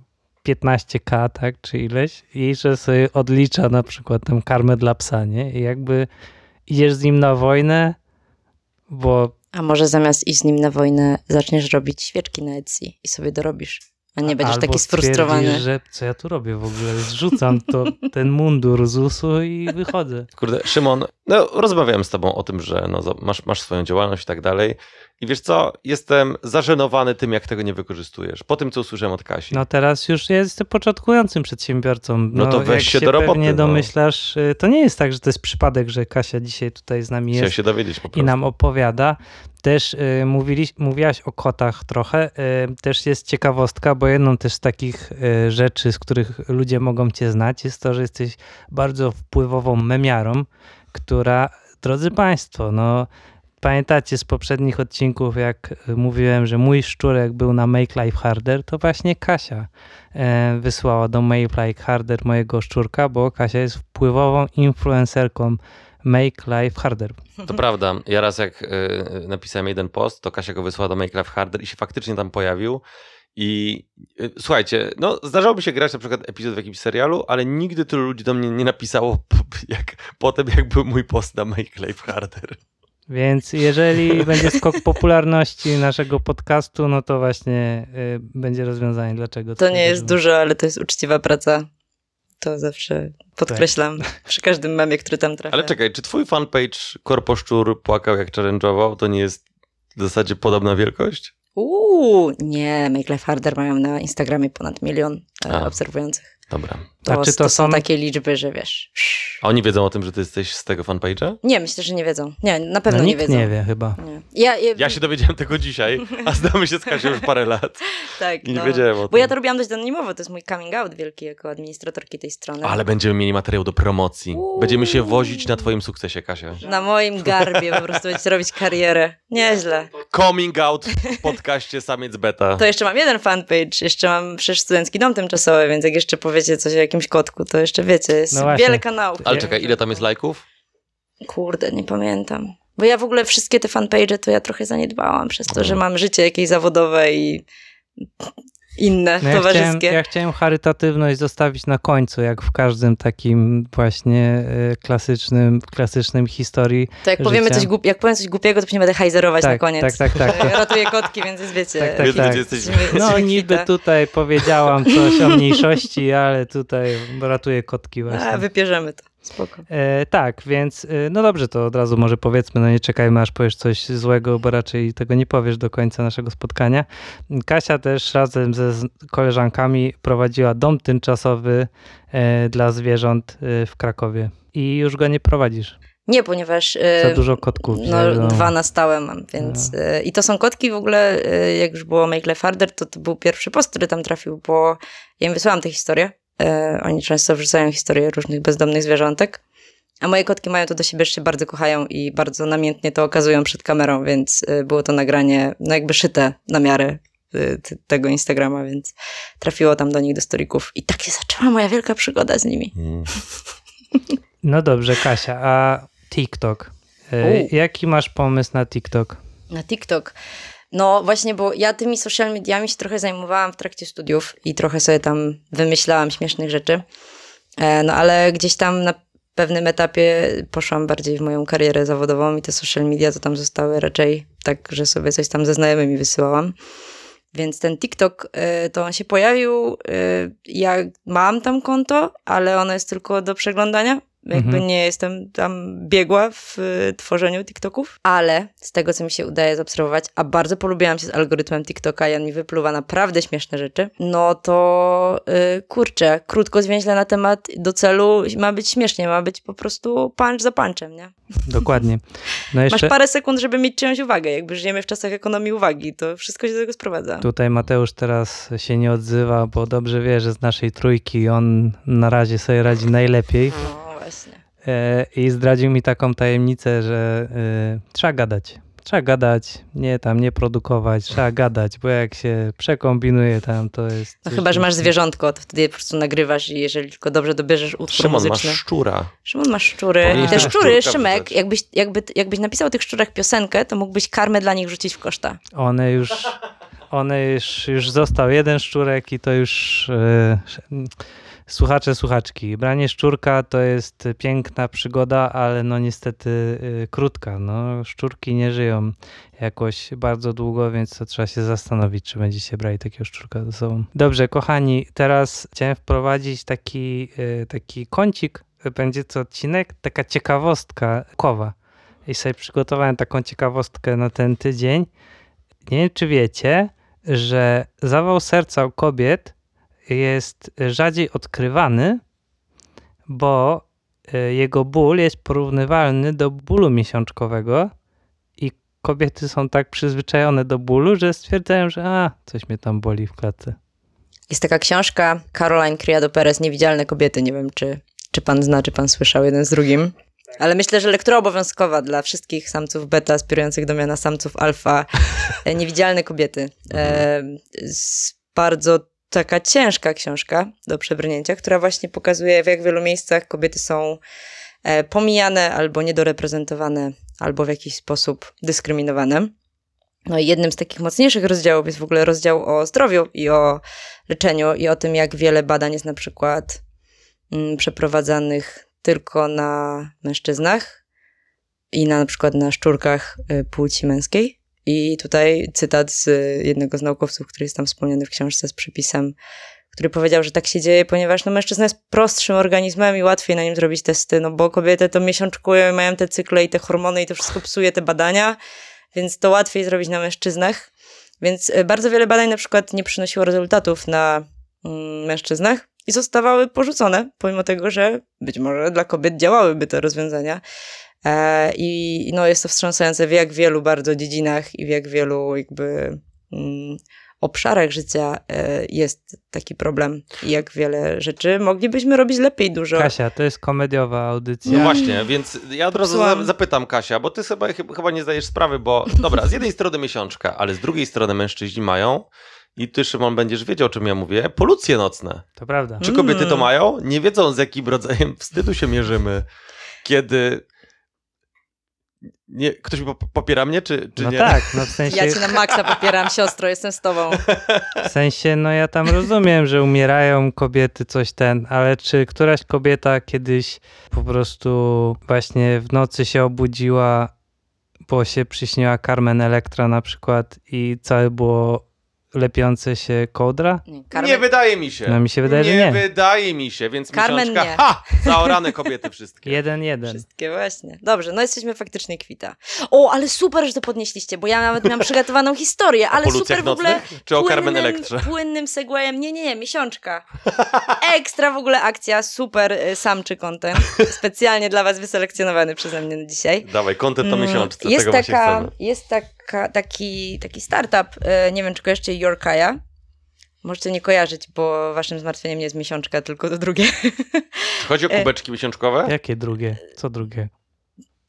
15k, tak, czy ileś i że sobie odlicza na przykład tę karmę dla psa, nie? I jakby idziesz z nim na wojnę, bo A może zamiast iść z nim na wojnę, zaczniesz robić świeczki na Etsy i sobie dorobisz, a nie będziesz albo taki sfrustrowany. że co ja tu robię w ogóle, zrzucam to, ten mundur ZUS-u i wychodzę. Kurde, Szymon, no rozmawiałem z tobą o tym, że no, masz, masz swoją działalność i tak dalej. I wiesz co, jestem zażenowany tym, jak tego nie wykorzystujesz. Po tym, co usłyszałem od Kasi. No teraz już jestem początkującym przedsiębiorcą. No to weź się do roboty, pewnie no. domyślasz, y, to nie jest tak, że to jest przypadek, że Kasia dzisiaj tutaj z nami Chciałem jest się dowiedzieć po i prostu. nam opowiada. Też y, mówili, mówiłaś o kotach trochę. Y, też jest ciekawostka, bo jedną też z takich y, rzeczy, z których ludzie mogą cię znać, jest to, że jesteś bardzo wpływową memiarą, która, drodzy Państwo, no pamiętacie z poprzednich odcinków, jak y, mówiłem, że mój szczurek był na Make Life Harder, to właśnie Kasia e, wysłała do Make Life Harder mojego szczurka, bo Kasia jest wpływową influencerką Make Life Harder. To prawda. Ja raz jak y, napisałem jeden post, to Kasia go wysłała do Make Life Harder i się faktycznie tam pojawił. I słuchajcie, no zdarzało mi się grać na przykład epizod w jakimś serialu, ale nigdy tylu ludzi do mnie nie napisało jak, potem, jak był mój post na Make Life Harder. Więc jeżeli będzie skok popularności naszego podcastu, no to właśnie y, będzie rozwiązanie, dlaczego. To tak nie jest dużo, ale to jest uczciwa praca. To zawsze podkreślam przy każdym memie, który tam trafia. Ale czekaj, czy twój fanpage Korposzczur płakał jak challenge'ował, to nie jest w zasadzie podobna wielkość? Uuu, nie, Make Life Harder mają na Instagramie ponad milion e, A. obserwujących. Dobra. To, A czy to to są są- takie liczby, że wiesz. A oni wiedzą o tym, że ty jesteś z tego fanpage'a? Nie, myślę, że nie wiedzą. Nie, na pewno No, nie nikt wiedzą. nie wie chyba. Nie. Ja, ja, Ja się dowiedziałem tego dzisiaj, a znamy się z Kasią już parę lat tak, i nie no. wiedziałem o tym. Bo ja to robiłam dość anonimowo, to jest mój coming out wielki jako administratorki tej strony. Ale będziemy mieli materiał do promocji. Będziemy się wozić na twoim sukcesie, Kasia. Na moim garbie po prostu będziecie robić karierę. Nieźle. Coming out w podcaście Samiec Beta. To jeszcze mam jeden fanpage, jeszcze mam przecież studencki dom tymczasowy, więc jak jeszcze powiecie coś o jakimś kotku, to jeszcze wiecie, jest No wiele kanałów. Ale czekaj, ile tam jest lajków? Kurde, nie pamiętam. Bo ja w ogóle wszystkie te fanpage to ja trochę zaniedbałam przez to, że mam życie jakieś zawodowe i inne, No ja, chciałem, towarzyskie. ja chciałem charytatywność zostawić na końcu, jak w każdym takim właśnie y, klasycznym, klasycznym historii. To jak powiemy życia. coś głup- jak powiem coś głupiego, to nie będę hajzerować Tak, na koniec. tak, tak, tak. Ja Ratuję kotki, więc jest, wiecie. Tak, tak, tak. No niby tutaj powiedziałam coś o mniejszości, ale tutaj ratuję kotki właśnie. A, wypierzemy to. Spoko. E, tak, więc e, no dobrze, to od razu może powiedzmy, no nie czekajmy aż powiesz coś złego, bo raczej tego nie powiesz do końca naszego spotkania. Kasia też razem ze koleżankami prowadziła dom tymczasowy e, dla zwierząt e, w Krakowie i już go nie prowadzisz. Nie, ponieważ... Za e, dużo kotków. No, dwa na stałe mam, więc... e, I to są kotki w ogóle, jak już było Make Life Harder, to to był pierwszy post, który tam trafił, bo ja im wysłałam tę historię. E, Oni często wrzucają historie różnych bezdomnych zwierzątek. A moje kotki mają to do siebie, że się bardzo kochają i bardzo namiętnie to okazują przed kamerą, więc e, było to nagranie, no jakby szyte na miarę e, tego Instagrama, więc trafiło tam do nich do storików. I tak się zaczęła moja wielka przygoda z nimi. Mm. No dobrze, Kasia, a TikTok. U. jaki masz pomysł na TikTok? Na TikTok. No właśnie, bo ja tymi social mediami się trochę zajmowałam w trakcie studiów i trochę sobie tam wymyślałam śmiesznych rzeczy. E, No ale gdzieś tam na pewnym etapie poszłam bardziej w moją karierę zawodową i te social media to tam zostały raczej tak, że sobie coś tam ze znajomymi wysyłałam. Więc ten TikTok, e, to on się pojawił, e, ja mam tam konto, ale ono jest tylko do przeglądania, Jakby Mhm. nie jestem tam biegła w y, tworzeniu TikToków, ale z tego, co mi się udaje zaobserwować, a bardzo polubiłam się z algorytmem TikToka i on mi wypluwa naprawdę śmieszne rzeczy, no to y, kurczę, krótko zwięźle na temat do celu ma być śmiesznie, ma być po prostu punch za punchem, nie? Dokładnie. No Masz jeszcze parę sekund, żeby mieć czyjąś uwagę. Jakby żyjemy w czasach ekonomii uwagi, to wszystko się do tego sprowadza. tutaj Mateusz teraz się nie odzywa, bo dobrze wie, że z naszej trójki on na razie sobie radzi najlepiej. Właśnie. E, I zdradził mi taką tajemnicę, że e, trzeba gadać. Trzeba gadać, nie tam nie produkować, trzeba gadać, bo jak się przekombinuje tam, to jest. No chyba, że masz zwierzątko, to wtedy po prostu nagrywasz i jeżeli tylko dobrze dobierzesz utwór Szymon, masz muzyczny. szczura. Szymon masz szczury. Powinieneś Te szczury, Szymek, jakbyś, jakby, jakbyś napisał o tych szczurach piosenkę, to mógłbyś karmę dla nich rzucić w koszta. One już, one już, już został jeden szczurek i to już e, słuchacze, słuchaczki. Branie szczurka to jest piękna przygoda, ale no niestety e, krótka. No, szczurki nie żyją jakoś bardzo długo, więc to trzeba się zastanowić, czy będziecie brali takiego szczurka ze sobą. Dobrze, kochani, teraz chciałem wprowadzić taki, e, taki kącik, będzie to odcinek, taka ciekawostka kowa. I sobie przygotowałem taką ciekawostkę na ten tydzień. Nie wiem, czy wiecie, że zawał serca u kobiet jest rzadziej odkrywany, bo y, jego ból jest porównywalny do bólu miesiączkowego i kobiety są tak przyzwyczajone do bólu, że stwierdzają, że a, coś mnie tam boli w klatce. Jest taka książka Caroline Criado Perez, Niewidzialne kobiety. Nie wiem, czy, czy pan zna, czy pan słyszał jeden z drugim. Ale myślę, że lektura obowiązkowa dla wszystkich samców beta aspirujących do miana samców alfa. E, Niewidzialne kobiety. E, z bardzo taka ciężka książka do przebrnięcia, która właśnie pokazuje, w jak wielu miejscach kobiety są e, pomijane albo niedoreprezentowane, albo w jakiś sposób dyskryminowane. No i jednym z takich mocniejszych rozdziałów jest w ogóle rozdział o zdrowiu i o leczeniu i o tym, jak wiele badań jest na przykład mm, przeprowadzanych tylko na mężczyznach i na, na przykład na szczurkach y, płci męskiej. I tutaj cytat z jednego z naukowców, który jest tam wspomniany w książce z przypisem, który powiedział, że tak się dzieje, ponieważ no, mężczyzna jest prostszym organizmem i łatwiej na nim zrobić testy, no bo kobiety to miesiączkują, mają te cykle i te hormony i to wszystko psuje te badania, więc to łatwiej zrobić na mężczyznach. Więc y, bardzo wiele badań na przykład nie przynosiło rezultatów na mm, mężczyznach i zostawały porzucone, pomimo tego, że być może dla kobiet działałyby te rozwiązania. E, I no, jest to wstrząsające w jak wielu bardzo dziedzinach i w jak wielu jakby mm, obszarach życia e, jest taki problem i jak wiele rzeczy moglibyśmy robić lepiej dużo. Kasia, to jest komediowa audycja. No właśnie, więc ja od razu zapytam Kasia, bo ty chyba, chyba chyba nie zdajesz sprawy, bo dobra, z jednej strony miesiączka, ale z drugiej strony mężczyźni mają i ty, Szymon, będziesz wiedział, o czym ja mówię, polucje nocne. To prawda. Czy kobiety to Mm. mają? Nie wiedzą, z jakim rodzajem wstydu się mierzymy, kiedy... Nie, ktoś po- popiera mnie, czy, czy No nie? tak, no w sensie, Ja cię na maksa popieram, siostro, jestem z tobą. w sensie, no ja tam rozumiem, że umierają kobiety, coś ten, ale czy któraś kobieta kiedyś po prostu właśnie w nocy się obudziła, bo się przyśniła Carmen Electra na przykład i całe było lepiące się kołdra? Nie, Nie Carmen, wydaje mi się. No mi się wydaje, że nie. nie. wydaje mi się, więc Carmen miesiączka, nie. ha! Zaorane kobiety wszystkie. Jeden, jeden. Wszystkie właśnie. Dobrze, no jesteśmy faktycznie kwita. O, ale super, że to podnieśliście, bo ja nawet miałam przygotowaną historię, ale polucjach super w ogóle? Czy o Carmen płynnym, Electrze? płynnym segwayem. Nie, nie, nie, miesiączka. Ekstra w ogóle akcja, super y, samczy content. Specjalnie dla was wyselekcjonowany przeze mnie na dzisiaj. Dawaj, kontent to Mm, miesiączce, Jest, taka, jest taka, taki, taki startup, y, nie wiem czy kojarzycie Yorkaya. Możecie nie kojarzyć, bo waszym zmartwieniem nie jest miesiączka, tylko to drugie. Czy chodzi o e, kubeczki miesiączkowe? Jakie drugie? Co drugie?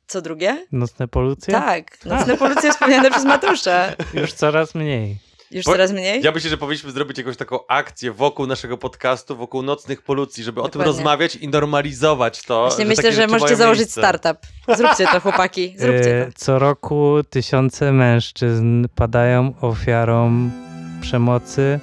Co drugie? Nocne polucje? Tak, nocne polucje wspomniane przez Matusza. Już coraz mniej. Już Bo- coraz mniej? Ja myślę, że powinniśmy zrobić jakąś taką akcję wokół naszego podcastu, wokół nocnych polucji, żeby o tym Dokładnie. rozmawiać i normalizować to. Właśnie że myślę, że możecie założyć miejsce. startup. Zróbcie to, chłopaki. Zróbcie E, to. Co roku tysiące mężczyzn padają ofiarą przemocy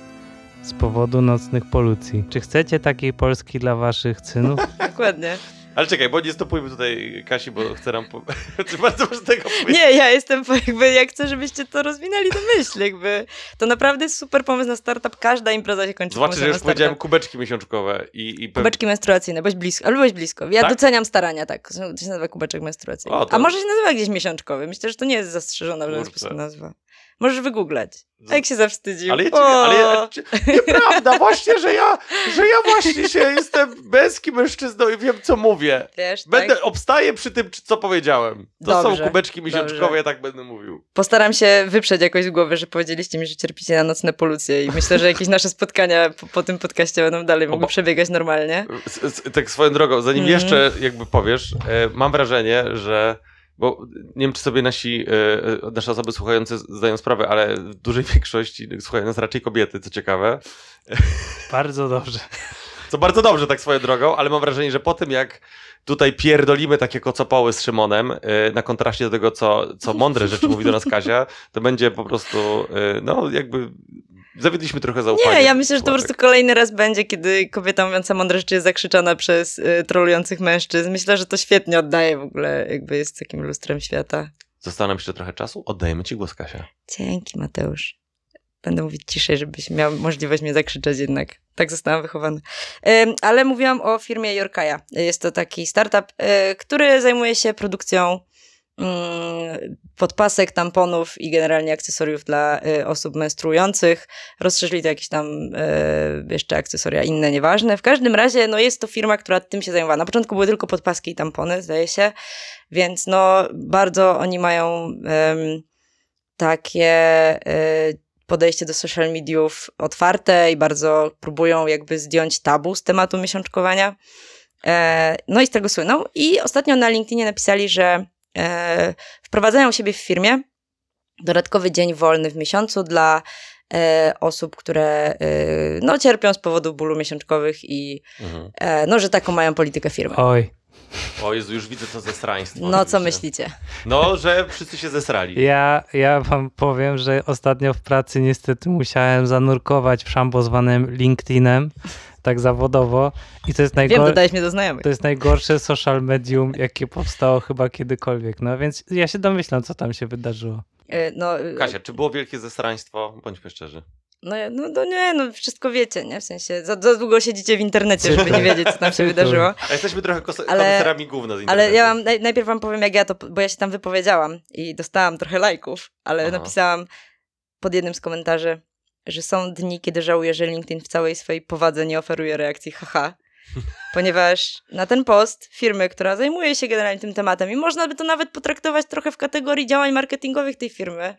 z powodu nocnych polucji. Czy chcecie takiej Polski dla waszych synów? Dokładnie. Ale czekaj, bo nie stopujmy tutaj Kasi, bo chcę nam... Po... Czy bardzo ważnego powiedzieć. Nie, ja jestem jakby, ja chcę, żebyście to rozwinęli do myśli, jakby. To naprawdę jest super pomysł na startup, każda impreza się kończy Zobaczcie, że już powiedziałem kubeczki miesiączkowe i... i Kubeczki menstruacyjne, byłeś blisko, ale byłeś blisko. Ja Tak? doceniam starania, tak. To się nazywa kubeczek menstruacyjny. O, to- A może się nazywa gdzieś miesiączkowy? Myślę, że to nie jest zastrzeżona w żaden sposób nazwa. Możesz wygooglać. A jak się zawstydził? Ale ja, ciebie, ale ja, cie- nieprawda, właśnie, że ja, że ja właśnie się jestem męskim mężczyzną i wiem, co mówię. Wiesz, Będę, tak? obstaję przy tym, co powiedziałem. To Dobrze, są kubeczki miesiączkowe, ja tak będę mówił. Postaram się wyprzeć jakoś z głowy, że powiedzieliście mi, że cierpicie na nocne polucje i myślę, że jakieś nasze spotkania po, po tym podcaście będą dalej mogły przebiegać normalnie. S- s- Tak swoją drogą, zanim Mhm. jeszcze jakby powiesz, e, mam wrażenie, że bo nie wiem, czy sobie nasi, e, e, nasze osoby słuchające zdają sprawę, ale w dużej większości słuchają nas raczej kobiety, co ciekawe. Bardzo dobrze. Co bardzo dobrze tak swoją drogą, ale mam wrażenie, że po tym jak tutaj pierdolimy takie kocopoły z Szymonem, y, na kontraście do tego, co, co mądre rzeczy mówi do nas Kasia, to będzie po prostu, y, no jakby zawiedliśmy trochę zaufania. Nie, ja myślę, że to po prostu kolejny raz będzie, kiedy kobieta mówiąca mądre rzeczy jest zakrzyczana przez y, trolujących mężczyzn. Myślę, że to świetnie oddaje w ogóle, jakby jest takim lustrem świata. Zostało nam jeszcze trochę czasu? Oddajemy ci głos, Kasia. Dzięki, Mateusz. Będę mówić ciszej, żebyś miał możliwość mnie zakrzyczeć jednak. Tak zostałam wychowana. Ale mówiłam o firmie Yorkaja. Jest to taki startup, y, który zajmuje się produkcją podpasek, tamponów i generalnie akcesoriów dla y, osób menstruujących. Rozszerzyli to jakieś tam y, jeszcze akcesoria inne, nieważne. W każdym razie no jest to firma, która tym się zajmowała. Na początku były tylko podpaski i tampony, zdaje się, więc no bardzo oni mają em, takie y, podejście do social mediów otwarte i bardzo próbują jakby zdjąć tabu z tematu miesiączkowania. E, no i z tego słyną. I ostatnio na LinkedInie napisali, że wprowadzają u siebie w firmie dodatkowy dzień wolny w miesiącu dla e, osób, które e, no, cierpią z powodu bólu miesiączkowych i Mhm. e, no, że taką mają politykę firmy. Oj, O Jezu, już widzę to zesraństwo. No co myślicie? No, że wszyscy się zesrali. ja, ja wam powiem, że ostatnio w pracy niestety musiałem zanurkować w szambo zwanym LinkedInem, tak zawodowo. I to jest Wiem, najgorsze. dodałeś mnie do znajomych. To jest najgorsze social medium, jakie powstało chyba kiedykolwiek. No więc ja się domyślam, co tam się wydarzyło. E, No, e, Kasia, czy było wielkie zesraństwo? Bądźmy szczerzy. No, no, no nie, no wszystko wiecie, nie? W sensie, za, za długo siedzicie w internecie, żeby nie wiedzieć, co tam się wydarzyło. A jesteśmy trochę koneserami gówna z internetu. Ale ja wam, naj, najpierw wam powiem, jak ja to, bo ja się tam wypowiedziałam i dostałam trochę lajków, ale Aha. napisałam pod jednym z komentarzy, że są dni, kiedy żałuję, że LinkedIn w całej swojej powadze nie oferuje reakcji haha. Ponieważ na ten post firmy, która zajmuje się generalnie tym tematem i można by to nawet potraktować trochę w kategorii działań marketingowych tej firmy.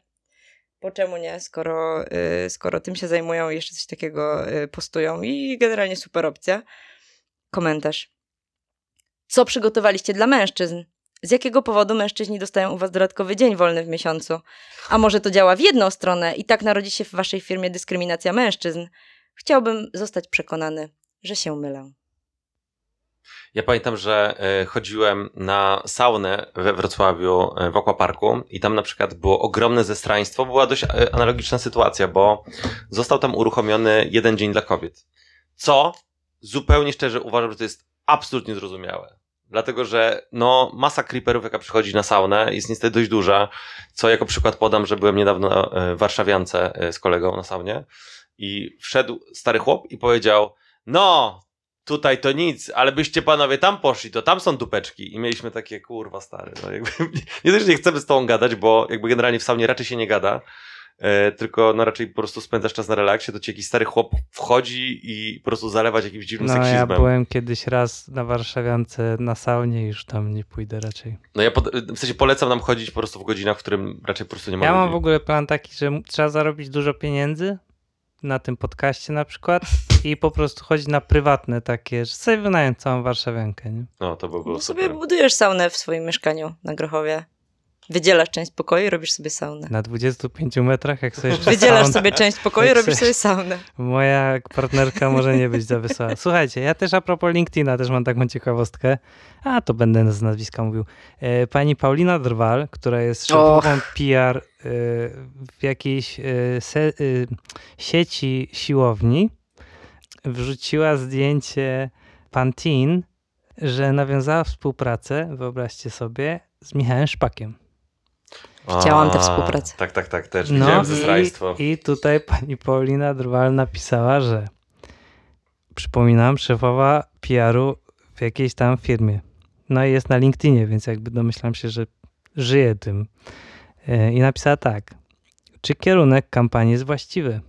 Po czemu nie, skoro, y, skoro tym się zajmują i jeszcze coś takiego y, postują i generalnie super opcja. Komentarz. Co przygotowaliście dla mężczyzn? Z jakiego powodu mężczyźni dostają u was dodatkowy dzień wolny w miesiącu? A może to działa w jedną stronę i tak narodzi się w waszej firmie dyskryminacja mężczyzn? Chciałbym zostać przekonany, że się mylę. Ja pamiętam, że e, chodziłem na saunę we Wrocławiu e, w Aquaparku i tam na przykład było ogromne zestraństwo. Była dość e, analogiczna sytuacja, bo został tam uruchomiony jeden dzień dla kobiet. Co zupełnie szczerze uważam, że to jest absolutnie zrozumiałe. Dlatego, że no, masa creeperów, jaka przychodzi na saunę, jest niestety dość duża. Co jako przykład podam, że byłem niedawno e, w Warszawiance e, z kolegą na saunie i wszedł stary chłop i powiedział: No, tutaj to nic, ale byście panowie tam poszli, to tam są dupeczki. I mieliśmy takie, kurwa stary, no jakby, nie też nie chcemy z tobą gadać, bo jakby generalnie w saunie raczej się nie gada, e, tylko no raczej po prostu spędzasz czas na relaksie, to ci jakiś stary chłop wchodzi i po prostu zalewać jakimś dziwnym No ja seksizmem. byłem kiedyś raz na Warszawiance na saunie i już tam nie pójdę raczej. No ja pod, w sensie polecam nam chodzić po prostu w godzinach, w którym raczej po prostu nie ma Ja mam ludzi. w ogóle plan taki, że trzeba zarobić dużo pieniędzy na tym podcaście na przykład i po prostu chodzić na prywatne takie, że sobie wynająć całą warszawiankę, nie? No to by było No super. sobie budujesz saunę w swoim mieszkaniu na Grochowie. Wydzielasz część pokoju i robisz sobie saunę. Na 25 metrach, jak sobie jeszcze Wydzielasz saun- sobie część pokoju i robisz sobie- saunę. Moja partnerka może nie być za wesoła. Słuchajcie, ja też a propos LinkedIna też mam taką ciekawostkę. A, to będę z nazwiska mówił. E, Pani Paulina Drwal, która jest szefową PR e, w jakiejś e, se, sieci siłowni, wrzuciła zdjęcie Pantene że nawiązała współpracę, wyobraźcie sobie, z Michałem Szpakiem. Chciałam tę współpracę. Tak, tak, tak, też widziałem zesrajstwo. No i, i tutaj pani Paulina Drwal napisała, że przypominam, szefowa PR-u w jakiejś tam firmie. No i jest na LinkedInie, więc jakby domyślam się, że żyje tym. E, I napisała tak. Czy kierunek kampanii jest właściwy?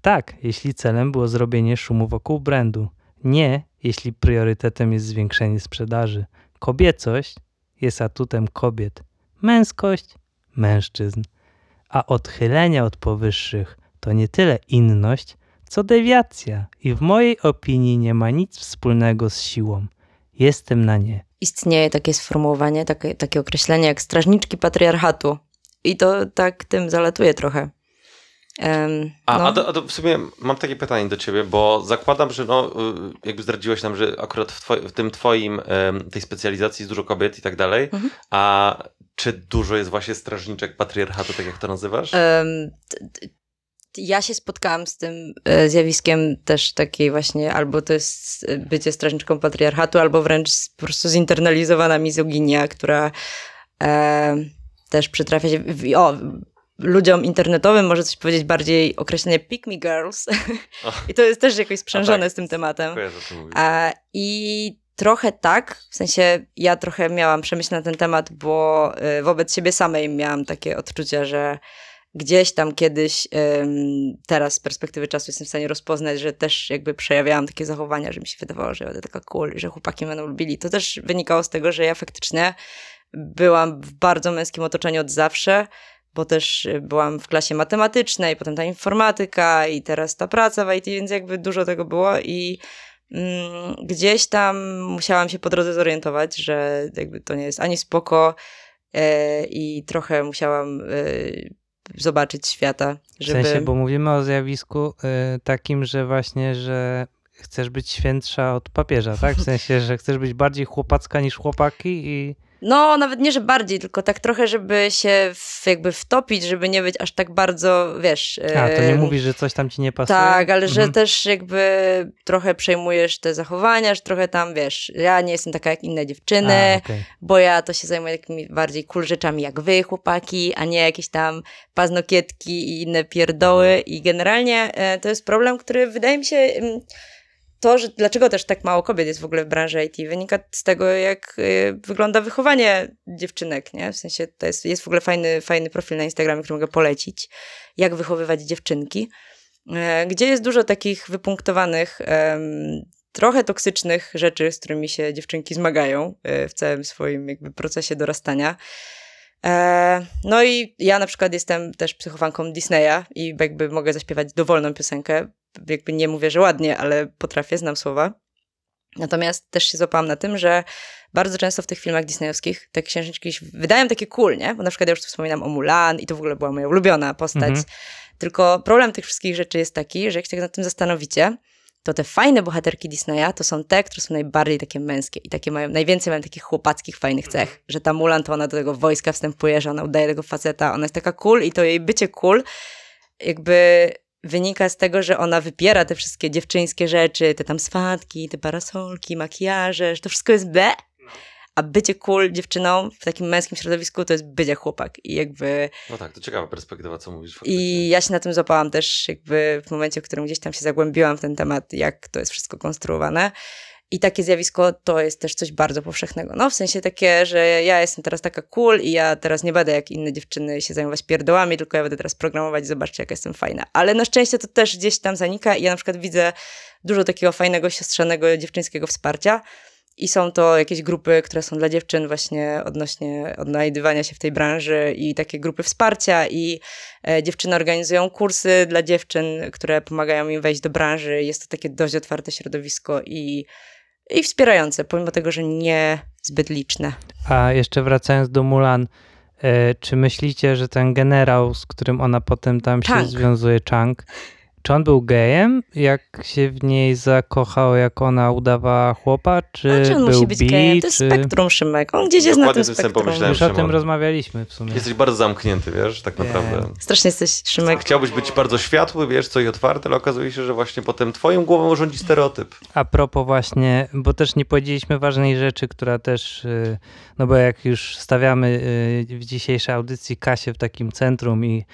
Tak, jeśli celem było zrobienie szumu wokół brandu. Nie, jeśli priorytetem jest zwiększenie sprzedaży. Kobiecość jest atutem kobiet. Męskość mężczyzn. A odchylenia od powyższych to nie tyle inność, co dewiacja i w mojej opinii nie ma nic wspólnego z siłą. Jestem na nie. Istnieje takie sformułowanie, takie, takie określenie jak strażniczki patriarchatu. I to tak tym zalatuje trochę. A, no. a, to, a to w sumie mam takie pytanie do ciebie, bo zakładam, że no, y, jakby zdradziłeś nam, że akurat w, twoi- w tym twoim, tej specjalizacji jest dużo kobiet i tak dalej, Mhm. a czy dużo jest właśnie strażniczek patriarchatu, tak jak to nazywasz? Ja się spotkałam z tym e, zjawiskiem też takiej właśnie, albo to jest e, bycie strażniczką patriarchatu, albo wręcz po prostu zinternalizowana mizoginia, która e, też przytrafia się. O, ludziom internetowym może coś powiedzieć bardziej określenie pick me girls. O. I to jest też jakoś sprzężone tak. z tym tematem. I trochę tak, w sensie ja trochę miałam przemyśl na ten temat, bo e, wobec siebie samej miałam takie odczucia, że gdzieś tam kiedyś, teraz z perspektywy czasu jestem w stanie rozpoznać, że też jakby przejawiałam takie zachowania, że mi się wydawało, że będę taka cool, że chłopaki będą lubili. To też wynikało z tego, że ja faktycznie byłam w bardzo męskim otoczeniu od zawsze, bo też y, byłam w klasie matematycznej, potem ta informatyka i teraz ta praca w IT, więc jakby dużo tego było i mm, gdzieś tam musiałam się po drodze zorientować, że jakby to nie jest ani spoko e, i trochę musiałam e, zobaczyć świata, W żeby... sensie, bo mówimy o zjawisku y, takim, że właśnie, że chcesz być świętsza od papieża, tak? W sensie, że chcesz być bardziej chłopacka niż chłopaki i... No, nawet nie, że bardziej, tylko tak trochę, żeby się w, jakby wtopić, żeby nie być aż tak bardzo, wiesz... A, to nie mówisz, że coś tam ci nie pasuje? Tak, ale że Mhm. też jakby trochę przejmujesz te zachowania, że trochę tam, wiesz, ja nie jestem taka jak inne dziewczyny, A, okej. bo ja to się zajmuję takimi bardziej cool rzeczami jak wy, chłopaki, a nie jakieś tam paznokietki i inne pierdoły i generalnie e, to jest problem, który wydaje mi się... to, że dlaczego też tak mało kobiet jest w ogóle w branży IT, wynika z tego, jak y, wygląda wychowanie dziewczynek, nie? W sensie to jest, jest w ogóle fajny, fajny profil na Instagramie, który mogę polecić, jak wychowywać dziewczynki, e, gdzie jest dużo takich wypunktowanych, trochę toksycznych rzeczy, z którymi się dziewczynki zmagają e, w całym swoim jakby procesie dorastania. E, No i ja na przykład jestem też psychofanką Disneya i jakby mogę zaśpiewać dowolną piosenkę. Jakby nie mówię, że ładnie, ale potrafię, znam słowa. Natomiast też się złapałam na tym, że bardzo często w tych filmach disneyowskich te księżniczki się wydają takie cool, nie? Bo na przykład ja już tu wspominam o Mulan i to w ogóle była moja ulubiona postać. Mhm. Tylko problem tych wszystkich rzeczy jest taki, że jak się tak nad tym zastanowicie, to te fajne bohaterki Disneya to są te, które są najbardziej takie męskie i takie mają, najwięcej mają takich chłopackich fajnych cech, że ta Mulan to ona do tego wojska wstępuje, że ona udaje tego faceta, ona jest taka cool i to jej bycie cool jakby wynika z tego, że ona wypiera te wszystkie dziewczyńskie rzeczy, te tam swatki, te parasolki, makijaże, że to wszystko jest B, a bycie cool dziewczyną w takim męskim środowisku to jest bycie chłopak i jakby No tak, to ciekawa perspektywa, co mówisz faktycznie. i ja się na tym złapałam też jakby w momencie, w którym gdzieś tam się zagłębiłam w ten temat, jak to jest wszystko konstruowane. I takie zjawisko to jest też coś bardzo powszechnego. No w sensie takie, że ja jestem teraz taka cool i ja teraz nie będę jak inne dziewczyny się zajmować pierdołami, tylko ja będę teraz programować i zobaczcie, jaka jestem fajna. Ale na szczęście to też gdzieś tam zanika i ja na przykład widzę dużo takiego fajnego, siostrzanego, dziewczyńskiego wsparcia. I są to jakieś grupy, które są dla dziewczyn właśnie odnośnie odnajdywania się w tej branży i takie grupy wsparcia i e, dziewczyny organizują kursy dla dziewczyn, które pomagają im wejść do branży. Jest to takie dość otwarte środowisko i, i wspierające, pomimo tego, że nie zbyt liczne. A jeszcze wracając do Mulan, e, czy myślicie, że ten generał, z którym ona potem tam się Chang. związuje, Chang, Czy on był gejem, jak się w niej zakochał, jak ona udawała chłopa, czy A czy on był musi być bi, gejem? To jest czy... spektrum, Szymek. On gdzieś jest na Dokładnie tym tym spektrum. pomyślałem. Już o tym rozmawialiśmy w sumie. Jesteś bardzo zamknięty, wiesz, tak Wiem. naprawdę. Strasznie jesteś, Szymek. Chciałbyś być bardzo światły, wiesz, co i otwarty, ale okazuje się, że właśnie potem twoją głową rządzi stereotyp. A propos właśnie, bo też nie powiedzieliśmy ważnej rzeczy, która też, y, no bo jak już stawiamy y, w dzisiejszej audycji Kasię w takim centrum i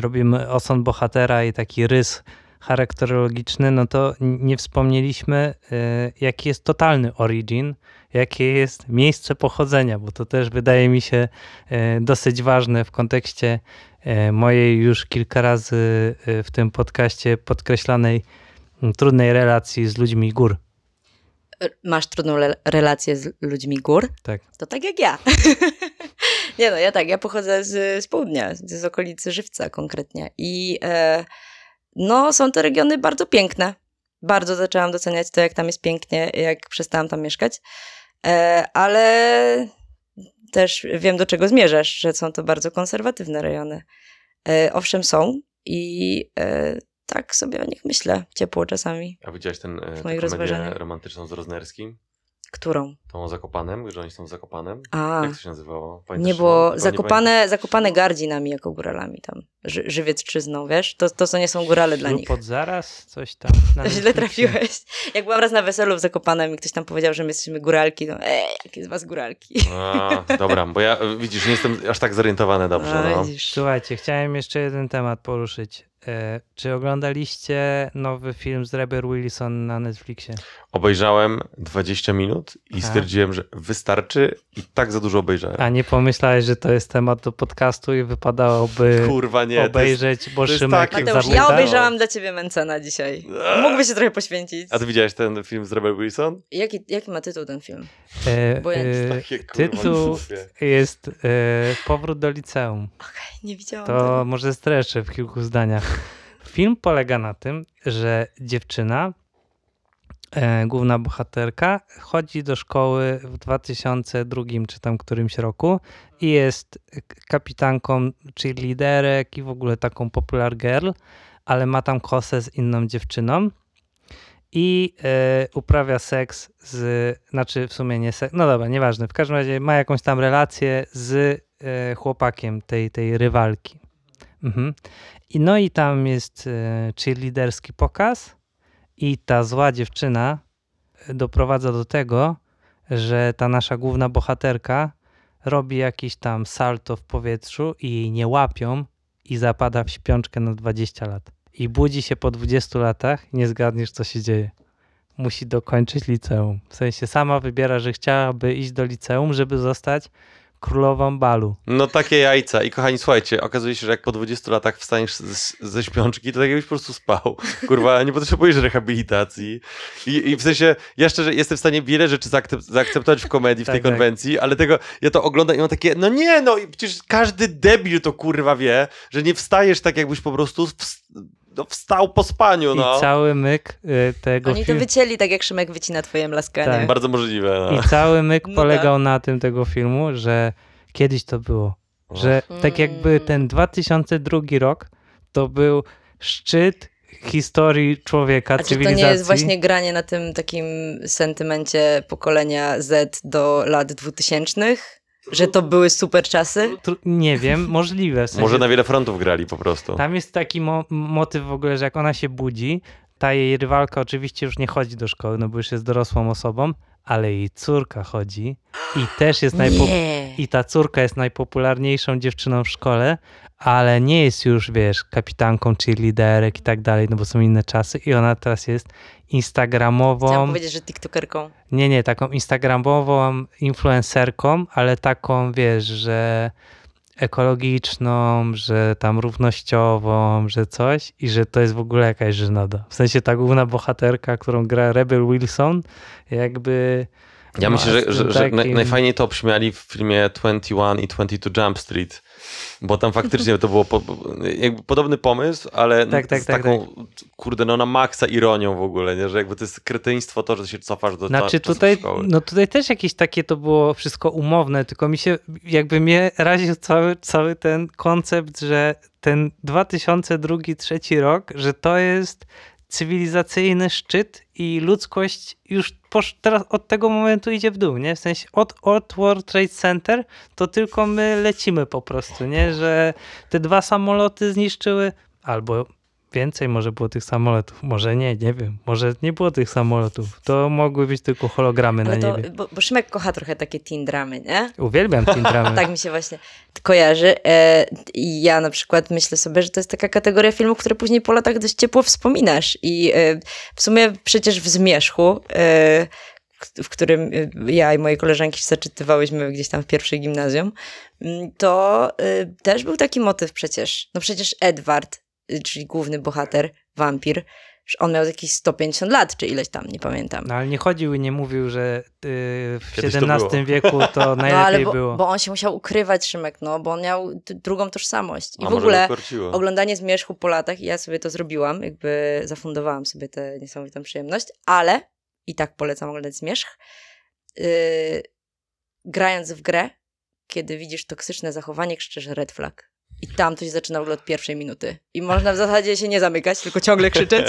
robimy osąd bohatera i taki rys charakterologiczny, no to nie wspomnieliśmy, y, jaki jest totalny origin, jakie jest miejsce pochodzenia, bo to też wydaje mi się y, dosyć ważne w kontekście mojej już kilka razy w tym podcaście podkreślanej trudnej relacji z ludźmi gór. Masz trudną relację z ludźmi gór? Tak. To tak jak ja. nie no, ja tak, ja pochodzę z, z południa, z, z okolicy Żywca konkretnie. I e, no, są te regiony bardzo piękne. Bardzo zaczęłam doceniać to, jak tam jest pięknie, jak przestałam tam mieszkać. E, ale też wiem, do czego zmierzasz, że są to bardzo konserwatywne rejony. E, owszem, są i e, tak sobie o nich myślę ciepło czasami. A widziałeś ten, e, tę komedię romantyczną z Roznerskim? Którą? Tą o Zakopanem, że oni są w Zakopanem? A. Jak to się nazywało? Pamiętasz, Nie, bo zakopane, zakopane gardzi nami jako góralami tam. Ży, żywiecczyzną, wiesz? To, to, co nie są górale dla nich. pod zaraz, coś tam. źle trafiłeś. Jak byłam raz na weselu w Zakopanem i ktoś tam powiedział, że my jesteśmy góralki, no ej, jakie z was góralki. A, dobra, bo ja, widzisz, nie jestem aż tak zorientowany dobrze, A, no. widzisz. Słuchajcie, chciałem jeszcze jeden temat poruszyć. E, czy oglądaliście nowy film z Rebel Wilson na Netflixie? Obejrzałem 20 minut i A. stwierdziłem, że wystarczy i tak za dużo obejrzałem. A nie pomyślałeś, że to jest temat do podcastu i wypadałoby Kurwa, nie. to jest- obejrzeć, bo to jest Szymek takie- Mateusz, ja obejrzałam dla ciebie Mencena dzisiaj. Mógłbyś się trochę poświęcić. A ty widziałeś ten film z Rebel Wilson? Jaki, jaki ma tytuł ten film? E, Bo ja- e, Takie kurwa tytuł jest e, Powrót do liceum. Okej, nie widziałam To tego. może streszczę w kilku zdaniach. Film polega na tym, że dziewczyna, e, główna bohaterka, chodzi do szkoły w 2002 czy tam którymś roku i jest kapitanką cheerleaderek i w ogóle taką popular girl, ale ma tam kosę z inną dziewczyną i e, uprawia seks z, znaczy w sumie nie seks, no dobra, nieważne, w każdym razie ma jakąś tam relację z e, chłopakiem tej, tej rywalki. Mhm. I no i tam jest e, cheerleaderski pokaz i ta zła dziewczyna e, doprowadza do tego, że ta nasza główna bohaterka robi jakiś tam salto w powietrzu i jej nie łapią i zapada w śpiączkę na 20 lat. I budzi się po 20 latach, nie zgadniesz co się dzieje. Musi dokończyć liceum. W sensie sama wybiera, że chciałaby iść do liceum, żeby zostać królową balu. No takie jajca. I kochani, słuchajcie, okazuje się, że jak po 20 latach wstaniesz z, ze śpiączki, to tak jakbyś po prostu spał. Kurwa, nie potrzebujesz rehabilitacji. I, I w sensie, ja szczerze jestem w stanie wiele rzeczy zaakcep- zaakceptować w komedii, w tej Tak, tak. konwencji, ale tego, ja to oglądam i mam takie, no nie, no i przecież każdy debil to kurwa wie, że nie wstajesz tak jakbyś po prostu no, wstał po spaniu, no. I cały myk y, tego Oni to filmu. wycięli tak jak Szymek wycina twoje mlaskanie. Tak. Bardzo możliwe, no. I cały myk No polegał na tym tego filmu, że kiedyś to było. Że tak jakby Mm. ten 2002 rok to był szczyt historii człowieka, A czy to cywilizacji. nie jest właśnie granie na tym takim sentymencie pokolenia Z do lat 2000? Że to były super czasy? Tru- Nie wiem, możliwe. W sensie, Może na wiele frontów grali po prostu. Tam jest taki mo- motyw w ogóle, że jak ona się budzi, ta jej rywalka oczywiście już nie chodzi do szkoły, no bo już jest dorosłą osobą, ale jej córka chodzi i też jest najpo- Nie. i ta córka jest najpopularniejszą dziewczyną w szkole, ale nie jest już, wiesz, kapitanką cheerleaderek i tak dalej, no bo są inne czasy i ona teraz jest Chciałam instagramową, powiedzieć, że tiktokerką. nie, nie, taką instagramową influencerką, ale taką, wiesz, że ekologiczną, że tam równościową, że coś i że to jest w ogóle jakaś żenada. W sensie ta główna bohaterka, którą gra Rebel Wilson, jakby Ja No, myślę, że, z że, że takim- najfajniej to brzmiali w filmie 21 i 22 Jump Street, bo tam faktycznie to było po, jakby podobny pomysł, ale Tak, tak, z tak, taką, kurde, no na maksa ironią w ogóle, nie? że jakby to jest kretyństwo to, że się cofasz do Znaczy cza- czasów tutaj, szkoły. no tutaj też jakieś takie to było wszystko umowne, tylko mi się jakby mnie raził cały, cały ten koncept, że ten 2002-2003 rok, że to jest cywilizacyjny szczyt i ludzkość już teraz od tego momentu idzie w dół, nie? W sensie od, od World Trade Center to tylko my lecimy po prostu, nie? Że te dwa samoloty zniszczyły, albo więcej może było tych samolotów, może nie, nie wiem, może nie było tych samolotów, to mogły być tylko hologramy Ale na to, niebie. bo, bo Szymek kocha trochę takie teen dramy, nie? Uwielbiam teen dramy. Tak mi się właśnie kojarzy. E, I ja na przykład myślę sobie, że to jest taka kategoria filmów, które później po latach dość ciepło wspominasz. I e, w sumie przecież w Zmierzchu, e, w którym ja i moje koleżanki się zaczytywałyśmy gdzieś tam w pierwszej gimnazjum, mm, to też był taki motyw przecież. No przecież Edward, czyli główny bohater, wampir, że on miał jakieś 150 lat, czy ileś tam, nie pamiętam. No ale nie chodził i nie mówił, że y, w Kiedyś to XVII było. wieku to No ale najlepiej bo, było. bo on się musiał ukrywać, Szymek, no, bo on miał drugą tożsamość. I A w ogóle oglądanie Zmierzchu po latach, i ja sobie to zrobiłam, jakby zafundowałam sobie tę niesamowitą przyjemność, ale i tak polecam oglądać Zmierzch. Yy, grając w grę, kiedy widzisz toksyczne zachowanie, krzyczysz red flag. I tam to się zaczyna w ogóle od pierwszej minuty. I można w zasadzie się nie zamykać, tylko ciągle krzyczeć.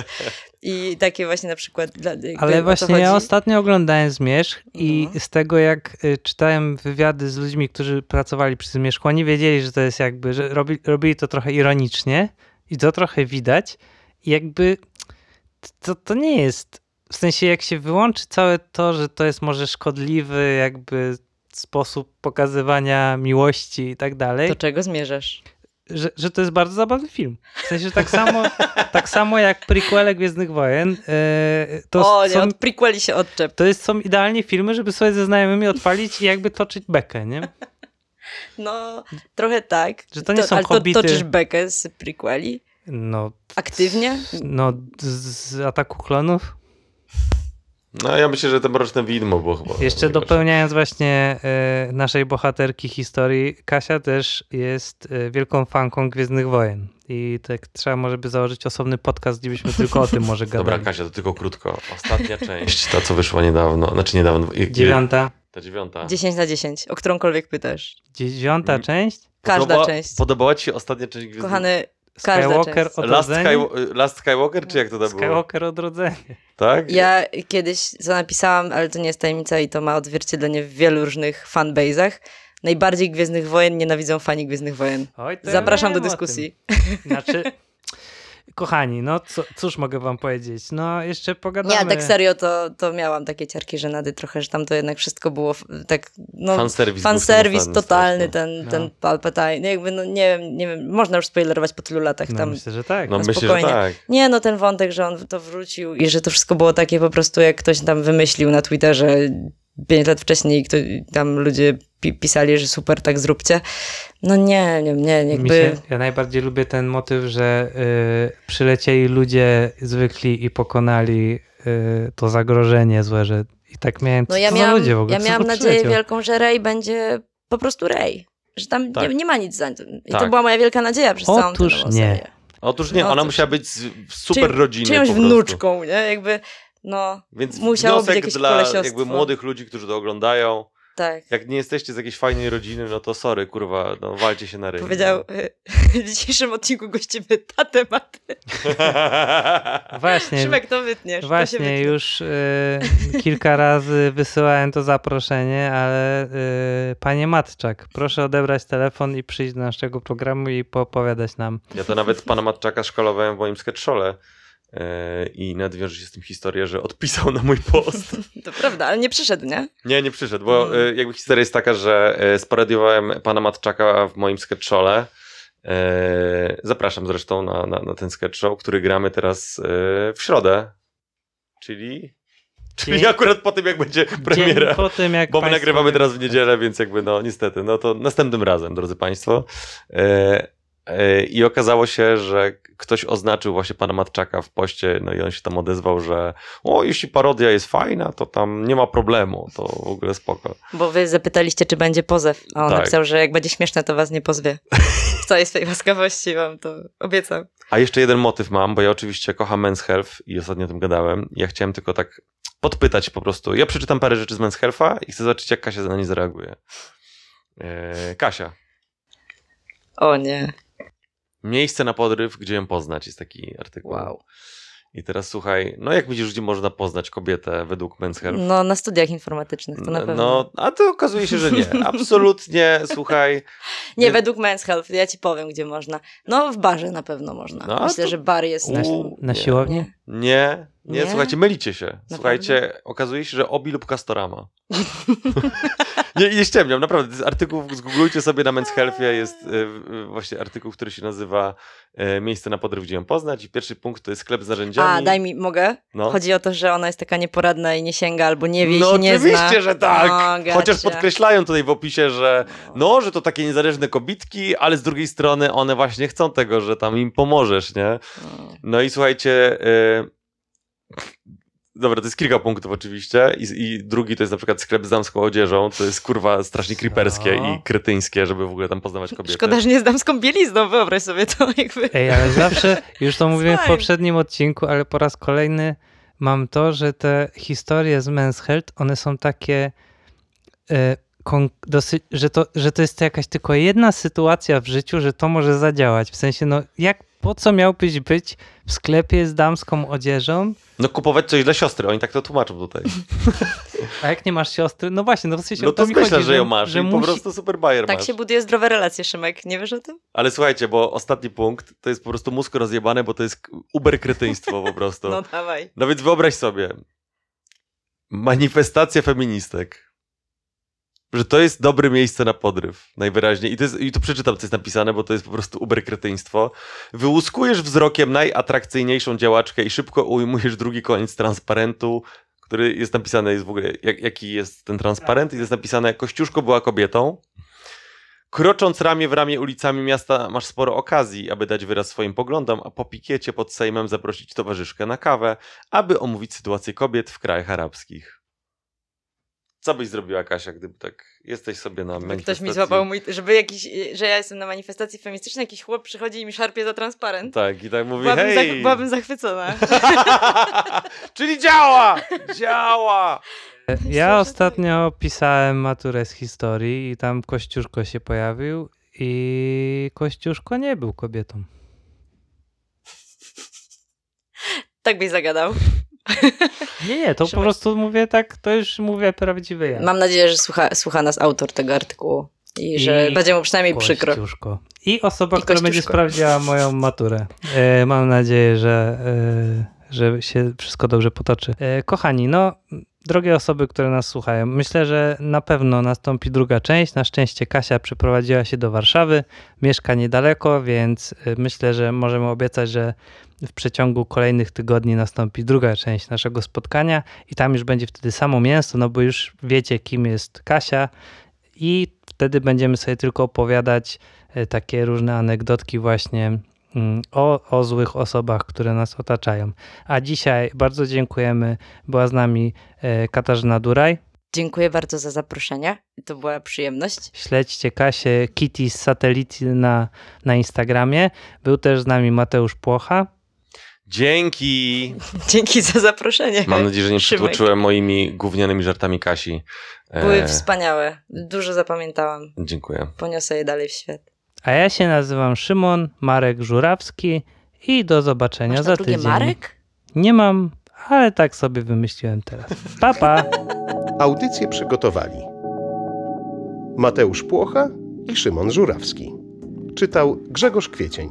I takie właśnie na przykład... Dla, Ale właśnie ja ostatnio oglądałem Zmierzch i No. z tego jak y, czytałem wywiady z ludźmi, którzy pracowali przy Zmierzchu, oni wiedzieli, że to jest jakby, że robi, robili to trochę ironicznie i to trochę widać i jakby to, to nie jest, w sensie jak się wyłączy całe to, że to jest może szkodliwy jakby sposób pokazywania miłości i tak dalej, Do czego zmierzasz? Że, że to jest bardzo zabawny film. W sensie, że tak samo, tak samo jak prequele Gwiezdnych Wojen, e, to o, nie, są, od prequeli się odczep. to jest, są idealnie filmy, żeby sobie ze znajomymi odpalić i jakby toczyć bekę, nie? No, trochę tak. Że to nie są ale hobbity. to toczysz bekę z prequeli? No, Aktywnie? no z, z Ataku Klonów. No ja myślę, że to Mroczne Widmo było chyba. Jeszcze dopełniając właśnie e, naszej bohaterki historii, Kasia też jest e, wielką fanką Gwiezdnych Wojen. I tak trzeba może by założyć osobny podcast, gdzie byśmy tylko o tym może gadali. Dobra, Kasia, to tylko krótko. Ostatnia część, ta co wyszła niedawno, znaczy niedawno. Dziewiąta, Ta dziewiąta. 10 na 10, o którąkolwiek pytasz. dziewiąta Mm. część? Każda Podobała- część. Podobała ci się ostatnia część Gwiezdnych Kochany, Skywalker część. Last, odrodzenie? Sky, Last Skywalker, czy jak to tam było? Skywalker odrodzenie. Tak? Ja kiedyś co napisałam, ale to nie jest tajemnica i to ma odzwierciedlenie w wielu różnych fanbase'ach. Najbardziej Gwiezdnych Wojen nienawidzą fani Gwiezdnych Wojen. Oj, Zapraszam do dyskusji. Znaczy, kochani, no co, cóż mogę wam powiedzieć? No jeszcze pogadamy. Nie, a tak serio to, to miałam takie ciarki żenady trochę, że tam to jednak wszystko było tak, no... Fanserwis. Fanserwis totalny, ostatnim ten, No. ten Palpatine. No jakby, no nie wiem, nie wiem, można już spoilerować po tylu latach No, tam. myślę, że tak. No no myślę, spokojnie. że tak. Nie, no ten wątek, że on to wrócił i że to wszystko było takie po prostu, jak ktoś tam wymyślił na Twitterze pięć lat wcześniej, kto, tam ludzie pi pisali, że super, tak zróbcie. No nie, nie, nie, jakby... się, ja najbardziej lubię ten motyw, że y, przylecieli ludzie zwykli i pokonali y, to zagrożenie złe, że i tak miałem, No co ja za miałam, ludzie w ogóle, ja co miałam nadzieję przyleciał? wielką, że Rey będzie po prostu Rey. Że tam Tak. nie, nie ma nic za tym. I Tak. to była moja wielka nadzieja przez całą tę Otóż nie. serię. Otóż nie, No ona musiała być z super Czy- rodziny Czyjąś wnuczką, nie? Jakby, no, Więc Musiało być dla jakby młodych ludzi, którzy to oglądają. tak. Jak nie jesteście z jakiejś fajnej rodziny, no to sorry, kurwa, no walcie się na ryj. Powiedział, w dzisiejszym odcinku gościmy ta tematy. Właśnie, Szymek, to wytniesz. to Właśnie, wytnie. już y, kilka razy wysyłałem to zaproszenie, ale y, panie Matczak, proszę odebrać telefon i przyjść do naszego programu i poopowiadać nam. Ja to nawet pana Matczaka szkolowałem w moim sketchole i nawet wiąże się z tym historia, że odpisał na mój post. To prawda, ale nie przyszedł, nie? Nie, nie przyszedł, bo Mm. e, jakby historia jest taka, że e, sparodiowałem pana Matczaka w moim sketchole. E, Zapraszam zresztą na, na, na ten sketch show, który gramy teraz e, w środę. Czyli, czyli Dzień- akurat po tym, jak będzie premiera. Dzień po tym, jak Bo my nagrywamy teraz w niedzielę, więc jakby no niestety, no to następnym razem, drodzy Państwo. E, I okazało się, że ktoś oznaczył właśnie pana Matczaka w poście, no i on się tam odezwał, że o, jeśli parodia jest fajna, to tam nie ma problemu, to w ogóle spoko. Bo wy zapytaliście, czy będzie pozew, a on Tak. napisał, że jak będzie śmieszne, to was nie pozwie. W całej swojej łaskawości wam to obiecam. A jeszcze jeden motyw mam, bo ja oczywiście kocham Men's Health i ostatnio o tym gadałem. Ja chciałem tylko tak podpytać po prostu. Ja przeczytam parę rzeczy z Men's Health'a i chcę zobaczyć, jak Kasia na nie zareaguje. E, Kasia. O nie. Miejsce na podryw, gdzie ją poznać, jest taki artykuł. Wow. I teraz słuchaj, no jak widzisz, gdzie można poznać kobietę według Men's Health? No na studiach informatycznych to na pewno. No, a to okazuje się, że nie. Absolutnie, słuchaj. Nie, nie- według Men's Health, ja ci powiem, gdzie można. No w barze na pewno można. No, Myślę, to- że bar jest... U, naszym- Na siłowni? Nie. Nie, nie, Nie? słuchajcie, mylicie się. Słuchajcie, okazuje się, że Obi lub Castorama. nie, nie ściemniam, naprawdę. Artykuł, zgooglujcie sobie na Men's Healthie, jest e, e, właśnie artykuł, który się nazywa e, Miejsce na podryw, gdzie ją poznać i pierwszy punkt to jest sklep z narzędziami. A, daj mi, mogę? No. Chodzi o to, że ona jest taka nieporadna i nie sięga, albo nie wie i No się nie oczywiście, zna. że tak. O, gacia. Chociaż podkreślają tutaj w opisie, że no, że to takie niezależne kobitki, ale z drugiej strony one właśnie chcą tego, że tam im pomożesz, nie? No. No i słuchajcie. y, Dobra, to jest kilka punktów oczywiście. I, I drugi to jest na przykład sklep z damską odzieżą. To jest kurwa strasznie creeperskie No. i kretyńskie, żeby w ogóle tam poznawać kobiety. Szkoda, że nie z damską bielizną, wyobraź sobie to jakby. Ej, ale zawsze, już to mówiłem w poprzednim odcinku, ale po raz kolejny mam to, że te historie z Men's Health, one są takie e, kon- dosyć, że to, że to jest jakaś tylko jedna sytuacja w życiu, że to może zadziałać. W sensie, no jak, po co miałbyś być w sklepie z damską odzieżą, No kupować coś dla siostry, oni tak to tłumaczą tutaj. a jak nie masz siostry, no właśnie, no w sensie No to mi myślę, chodzi, że ją masz że i po musi- prostu super bajer Tak masz. się buduje zdrowe relacje, Szymek. Nie wiesz o tym? Ale słuchajcie, bo ostatni punkt to jest po prostu mózg rozjebany, bo to jest uber kretyństwo po prostu. No dawaj. No więc wyobraź sobie, manifestacja feministek, że to jest dobre miejsce na podryw, najwyraźniej. I, to jest, I tu przeczytam, co jest napisane, bo to jest po prostu uberkretyństwo. Wyłuskujesz wzrokiem najatrakcyjniejszą działaczkę i szybko ujmujesz drugi koniec transparentu, który jest napisany, jest w ogóle, jak, jaki jest ten transparent, i jest napisane, Kościuszko była kobietą. Krocząc ramię w ramię ulicami miasta, masz sporo okazji, aby dać wyraz swoim poglądom, a po pikiecie pod Sejmem zaprosić towarzyszkę na kawę, aby omówić sytuację kobiet w krajach arabskich. Co byś zrobiła, Kasia, gdyby tak jesteś sobie na manifestacji? ktoś mi złapał mój, żeby jakiś, że ja jestem na manifestacji feministycznej, jakiś chłop przychodzi i mi szarpie za transparent. Tak, i tak mówi, Byłabym, hej! zach- byłabym zachwycona. Czyli działa! Działa! Ja ostatnio pisałem maturę z historii i tam Kościuszko się pojawił i Kościuszko nie był kobietą. Tak byś zagadał. Nie, nie, to po prostu mówię tak, to już mówię prawdziwy ja. Mam nadzieję, że słucha, słucha nas autor tego artykułu i że I będzie mu przynajmniej przykro. Kościuszko. I osoba, I która będzie sprawdziła moją maturę. E, mam nadzieję, że, e, że się wszystko dobrze potoczy. E, kochani, no, drogie osoby, które nas słuchają, myślę, że na pewno nastąpi druga część. Na szczęście Kasia przeprowadziła się do Warszawy, mieszka niedaleko, więc e, myślę, że możemy obiecać, że w przeciągu kolejnych tygodni nastąpi druga część naszego spotkania i tam już będzie wtedy samo mięso, no bo już wiecie, kim jest Kasia i wtedy będziemy sobie tylko opowiadać e, takie różne anegdotki właśnie mm, o, o złych osobach, które nas otaczają. A dzisiaj bardzo dziękujemy. Była z nami e, Katarzyna Duraj. Dziękuję bardzo za zaproszenie. To była przyjemność. Śledźcie Kasię Kitty z Satellity na, na Instagramie. Był też z nami Mateusz Płocha. Dzięki! Dzięki za zaproszenie. Mam nadzieję, że nie Szymek. przytłoczyłem moimi gównianymi żartami Kasi. E, Były wspaniałe. Dużo zapamiętałam. Dziękuję. Poniosę je dalej w świat. A ja się nazywam Szymon Marek Żurawski i do zobaczenia Masz za tydzień. Marek? Nie mam, ale tak sobie wymyśliłem teraz. Pa, pa! Audycję przygotowali Mateusz Płocha i Szymon Żurawski. Czytał Grzegorz Kwiecień.